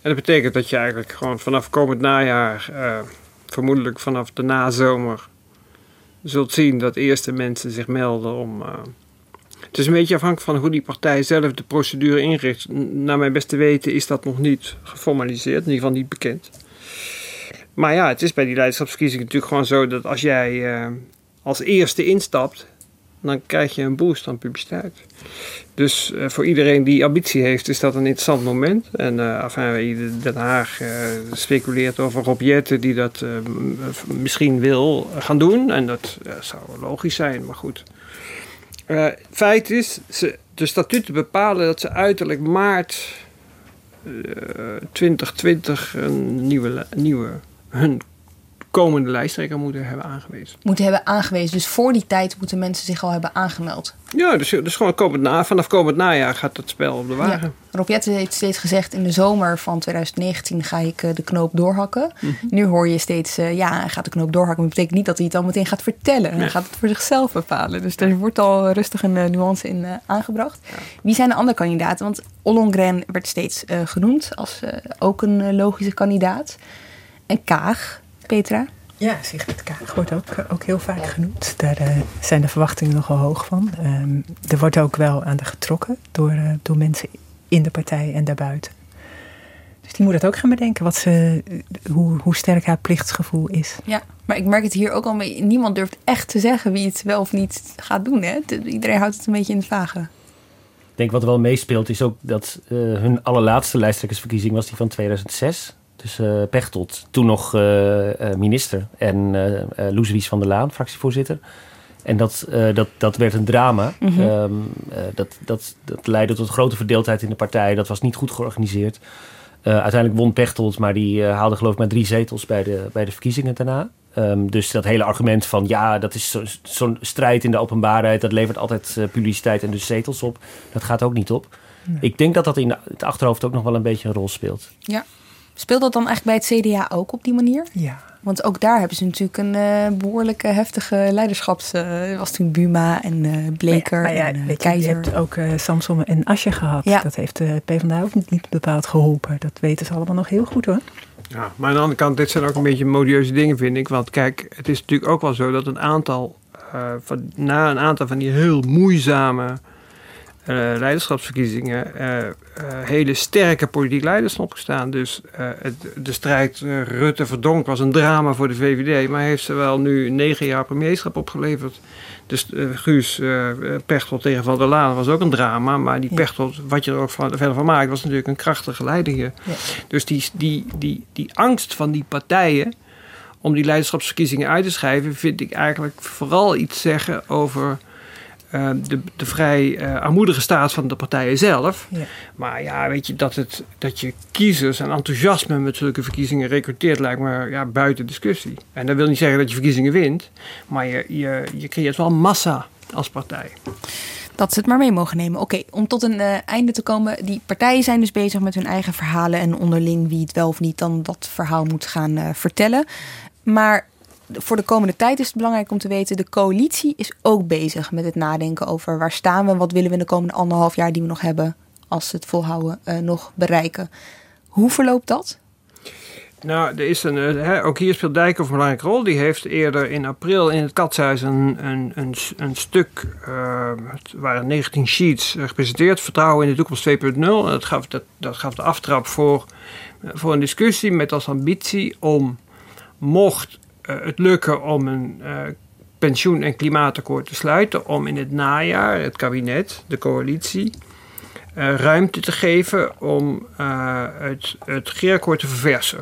En dat betekent dat je eigenlijk gewoon vanaf komend najaar, uh, vermoedelijk vanaf de nazomer, zult zien dat eerste mensen zich melden om. Uh, het is een beetje afhankelijk van hoe die partij zelf de procedure inricht. Naar mijn beste weten is dat nog niet geformaliseerd, in ieder geval niet bekend. Maar ja, het is bij die leiderschapsverkiezingen natuurlijk gewoon zo dat als jij uh, als eerste instapt, dan krijg je een boost aan publiciteit. Dus uh, voor iedereen die ambitie heeft, is dat een interessant moment. En uh, enfin, Den Haag uh, speculeert over Rob Jetten die dat misschien wil gaan doen. En dat zou logisch zijn, maar goed. feit is, ze, de statuten bepalen dat ze uiterlijk maart 2020 een nieuwe, nieuwe hun komende lijsttrekker moeten hebben aangewezen. Moeten hebben aangewezen. Dus voor die tijd moeten mensen zich al hebben aangemeld. Ja, dus, dus gewoon komend na, vanaf komend najaar gaat het spel op de wagen. Ja. Rob Jetten heeft steeds gezegd... in de zomer van 2019 ga ik uh, de knoop doorhakken. Mm -hmm. Nu hoor je steeds... Uh, ja, hij gaat de knoop doorhakken. Maar dat betekent niet dat hij het al meteen gaat vertellen. Nee. Hij gaat het voor zichzelf bepalen. Dus er wordt al rustig een uh, nuance in aangebracht. Ja. Wie zijn de andere kandidaten? Want Ollongren werd steeds genoemd als ook een logische kandidaat. En Kaag Petra? Ja, Sigrid Kaag wordt ook, ook heel vaak genoemd. Daar uh, zijn de verwachtingen nogal hoog van. Um, er wordt ook wel aan de getrokken door, uh, door mensen in de partij en daarbuiten. Dus die moet het ook gaan bedenken, wat ze, hoe, hoe sterk haar plichtsgevoel is. Ja, maar ik merk het hier ook al. Niemand durft echt te zeggen wie het wel of niet gaat doen. Hè? Iedereen houdt het een beetje in het vage. Ik denk wat er wel meespeelt is ook dat uh, hun allerlaatste lijsttrekkersverkiezing was die van 2006. Dus uh, Pechtold, toen nog uh, minister. En Loes van der Laan, fractievoorzitter. En dat, dat, dat werd een drama. Mm -hmm. um, dat, dat, dat leidde tot grote verdeeldheid in de partij. Dat was niet goed georganiseerd. uiteindelijk won Pechtold, maar die haalde geloof ik maar drie zetels bij de, bij de verkiezingen daarna. Um, dus dat hele argument van ja, dat is zo'n zo strijd in de openbaarheid, dat levert altijd publiciteit en dus zetels op. Dat gaat ook niet op. Nee. Ik denk dat dat in het achterhoofd ook nog wel een beetje een rol speelt. Ja. Speelt dat dan eigenlijk bij het CDA ook op die manier? Ja. Want ook daar hebben ze natuurlijk een uh, behoorlijke heftige leiderschaps... Uh, was toen Buma en uh, Bleker maar ja, maar ja, en weet Keizer. Je, je hebt ook Samson en Asje gehad. Ja. Dat heeft de PvdA ook niet bepaald geholpen. Dat weten ze allemaal nog heel goed hoor. Ja, maar aan de andere kant, dit zijn ook een beetje modieuze dingen, vind ik. Want kijk, het is natuurlijk ook wel zo dat een aantal, uh, van, na een aantal van die heel moeizame uh, leiderschapsverkiezingen, uh, hele sterke politiek leiders opgestaan. Dus het, de strijd Rutte-Verdonk was een drama voor de VVD, maar heeft ze wel nu negen jaar premierschap opgeleverd. Dus uh, Guus uh, Pechtold tegen Van der Laan was ook een drama. Maar die ja. Pechtold, wat je er ook van, verder van maakt, was natuurlijk een krachtige leider hier. Ja. Dus die, die, die, die angst van die partijen om die leiderschapsverkiezingen uit te schrijven... vind ik eigenlijk vooral iets zeggen over... Uh, de, de vrij uh, armoedige staat van de partijen zelf. Ja. Maar ja, weet je, dat, het, dat je kiezers en enthousiasme met zulke verkiezingen recruteert, lijkt me ja, buiten discussie. En dat wil niet zeggen dat je verkiezingen wint, maar je, je, je creëert wel massa als partij. Dat ze het maar mee mogen nemen. Oké, okay, om tot een uh, einde te komen. Die partijen zijn dus bezig met hun eigen verhalen en onderling wie het wel of niet dan dat verhaal moet gaan vertellen. Maar voor de komende tijd is het belangrijk om te weten... de coalitie is ook bezig met het nadenken over waar staan we... en wat willen we in de komende anderhalf jaar die we nog hebben... als we het volhouden, uh, nog bereiken. Hoe verloopt dat? Nou, er is een, hè, ook hier speelt Dijkhoff een belangrijke rol. Die heeft eerder in april in het Katshuis een, een, een, stuk... Uh, het waren 19 sheets gepresenteerd. Vertrouwen in de toekomst 2.0. Dat gaf, dat, dat gaf de aftrap voor, voor een discussie met als ambitie om... mocht het lukken om een uh, pensioen- en klimaatakkoord te sluiten, om in het najaar het kabinet, de coalitie, uh, ruimte te geven om het, het regeerakkoord te verversen.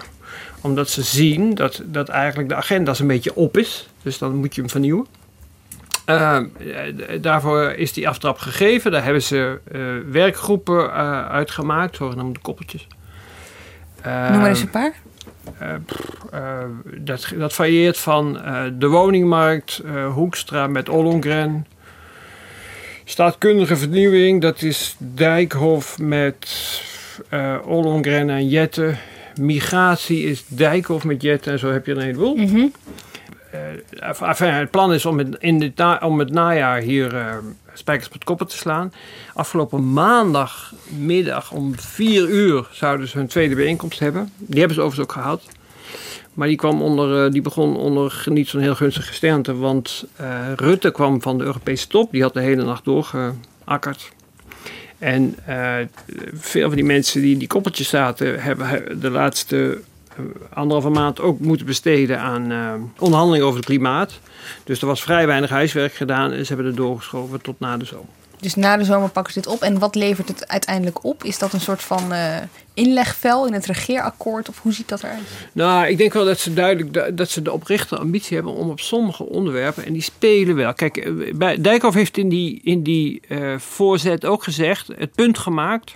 Omdat ze zien dat, dat eigenlijk de agenda een beetje op is, dus dan moet je hem vernieuwen. daarvoor is die aftrap gegeven. Daar hebben ze werkgroepen uitgemaakt, zogenaamde koppeltjes. Noem maar eens een paar. Uh, uh, dat, dat varieert van uh, de woningmarkt, Hoekstra met Ollongren. Staatkundige vernieuwing, dat is Dijkhof met Ollongren en Jette. Migratie is Dijkhof met Jette en zo heb je er een heleboel. Mm -hmm. enfin, het plan is om het, in dit na, om het najaar hier spijkers op het koppen te slaan. Afgelopen maandagmiddag om vier uur zouden ze hun tweede bijeenkomst hebben. Die hebben ze overigens ook gehad. Maar die, kwam onder, die begon onder niet zo'n heel gunstige gesternte. Want uh, Rutte kwam van de Europese top. Die had de hele nacht doorgeakkerd. En uh, veel van die mensen die in die koppeltjes zaten... hebben de laatste anderhalve maand ook moeten besteden aan onderhandelingen over het klimaat. Dus er was vrij weinig huiswerk gedaan en ze hebben het doorgeschoven tot na de zomer. Dus na de zomer pakken ze dit op. En wat levert het uiteindelijk op? Is dat een soort van uh, inlegvel in het regeerakkoord? Of hoe ziet dat eruit? Nou, ik denk wel dat ze duidelijk dat ze de oprechte ambitie hebben om op sommige onderwerpen, en die spelen wel. Kijk, bij Dijkhoff heeft in die, in die uh, voorzet ook gezegd, het punt gemaakt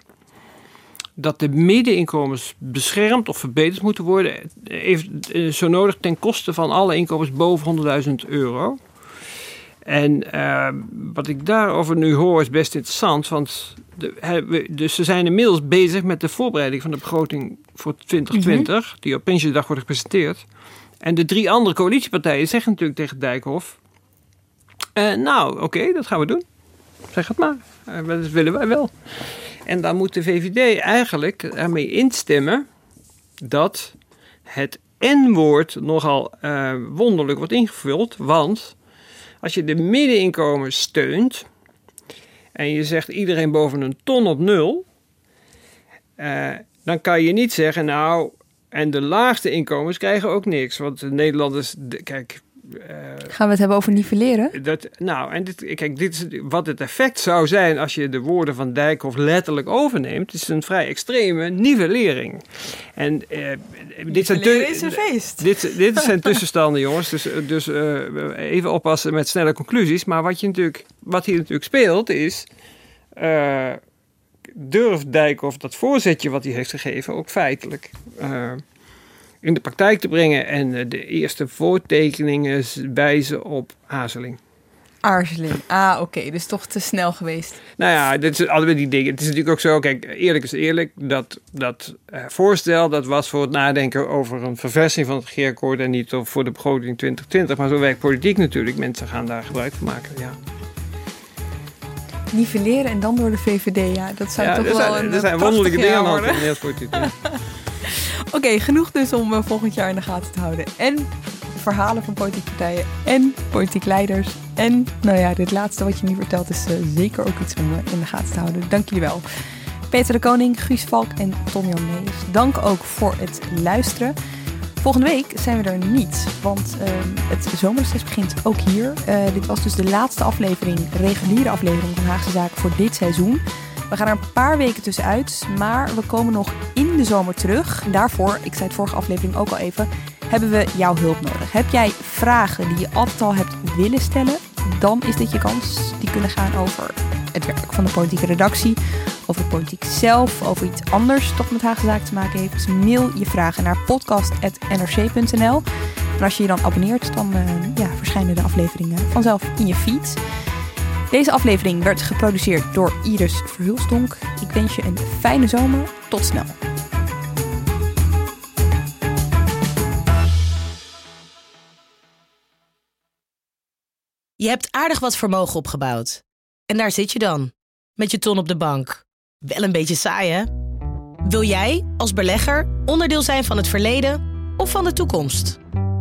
dat de middeninkomens beschermd of verbeterd moeten worden, even, zo nodig ten koste van alle inkomens boven 100.000 euro. En uh, wat ik daarover nu hoor is best interessant, want de, dus ze zijn inmiddels bezig met de voorbereiding van de begroting voor 2020, mm-hmm. die op Prinsjesdag wordt gepresenteerd. En de drie andere coalitiepartijen zeggen natuurlijk tegen Dijkhoff, uh, nou oké, okay, dat gaan we doen. Zeg het maar, uh, dat willen wij wel. En dan moet de VVD eigenlijk ermee instemmen dat het N-woord nogal wonderlijk wordt ingevuld. Want als je de middeninkomen steunt en je zegt iedereen boven een ton op nul, uh, dan kan je niet zeggen, nou, en de laagste inkomens krijgen ook niks. Want de Nederlanders, kijk, Gaan we het hebben over nivelleren? Dat, nou, en dit, kijk, dit is wat het effect zou zijn als je de woorden van Dijkhoff letterlijk overneemt. is een vrij extreme nivellering. En uh, dit zijn is een feest. Dit, dit zijn tussenstanden, jongens. Dus, dus uh, even oppassen met snelle conclusies. Maar wat, je natuurlijk, wat hier natuurlijk speelt is. durft Dijkhoff dat voorzetje wat hij heeft gegeven ook feitelijk in de praktijk te brengen. En eh, de eerste voortekeningen wijzen op aarzeling. Aarzeling. Ah, oké. Dus toch te snel geweest. Nou ja, dit is allebei die dingen. Het is natuurlijk ook zo, kijk, eerlijk is eerlijk. Dat, dat uh, voorstel, dat was voor het nadenken over een verversing van het regeerakkoord en niet voor de begroting 2020. Maar zo werkt politiek natuurlijk. Mensen gaan daar gebruik van maken, ja. Nivelleren en dan door de VVD, ja. Dat zou toch wel zijn, een Er zijn wonderlijke dingen aan de Oké, genoeg dus om uh, volgend jaar in de gaten te houden. En verhalen van politieke partijen en politiek leiders. En nou ja, dit laatste wat je nu vertelt is uh, zeker ook iets om uh, in de gaten te houden. Dank jullie wel. Peter de Koning, Guus Valk en Tom Jan Mees. Dank ook voor het luisteren. Volgende week zijn we er niet, want het zomerreces begint ook hier. Dit was dus de laatste aflevering, reguliere aflevering van Haagse Zaken voor dit seizoen. We gaan er een paar weken tussenuit, maar we komen nog in de zomer terug. Daarvoor, ik zei het vorige aflevering ook al even, hebben we jouw hulp nodig. Heb jij vragen die je altijd al hebt willen stellen? Dan is dit je kans. Die kunnen gaan over het werk van de politieke redactie, over politiek zelf, over iets anders dat met Haagse Zaken te maken heeft. Dus mail je vragen naar podcast.nrc.nl. En als je je dan abonneert, dan uh, ja, verschijnen de afleveringen vanzelf in je feed. Deze aflevering werd geproduceerd door Iris Verhulstonk. Ik wens je een fijne zomer. Tot snel. Je hebt aardig wat vermogen opgebouwd. En daar zit je dan, met je ton op de bank. Wel een beetje saai, hè? Wil jij, als belegger, onderdeel zijn van het verleden of van de toekomst?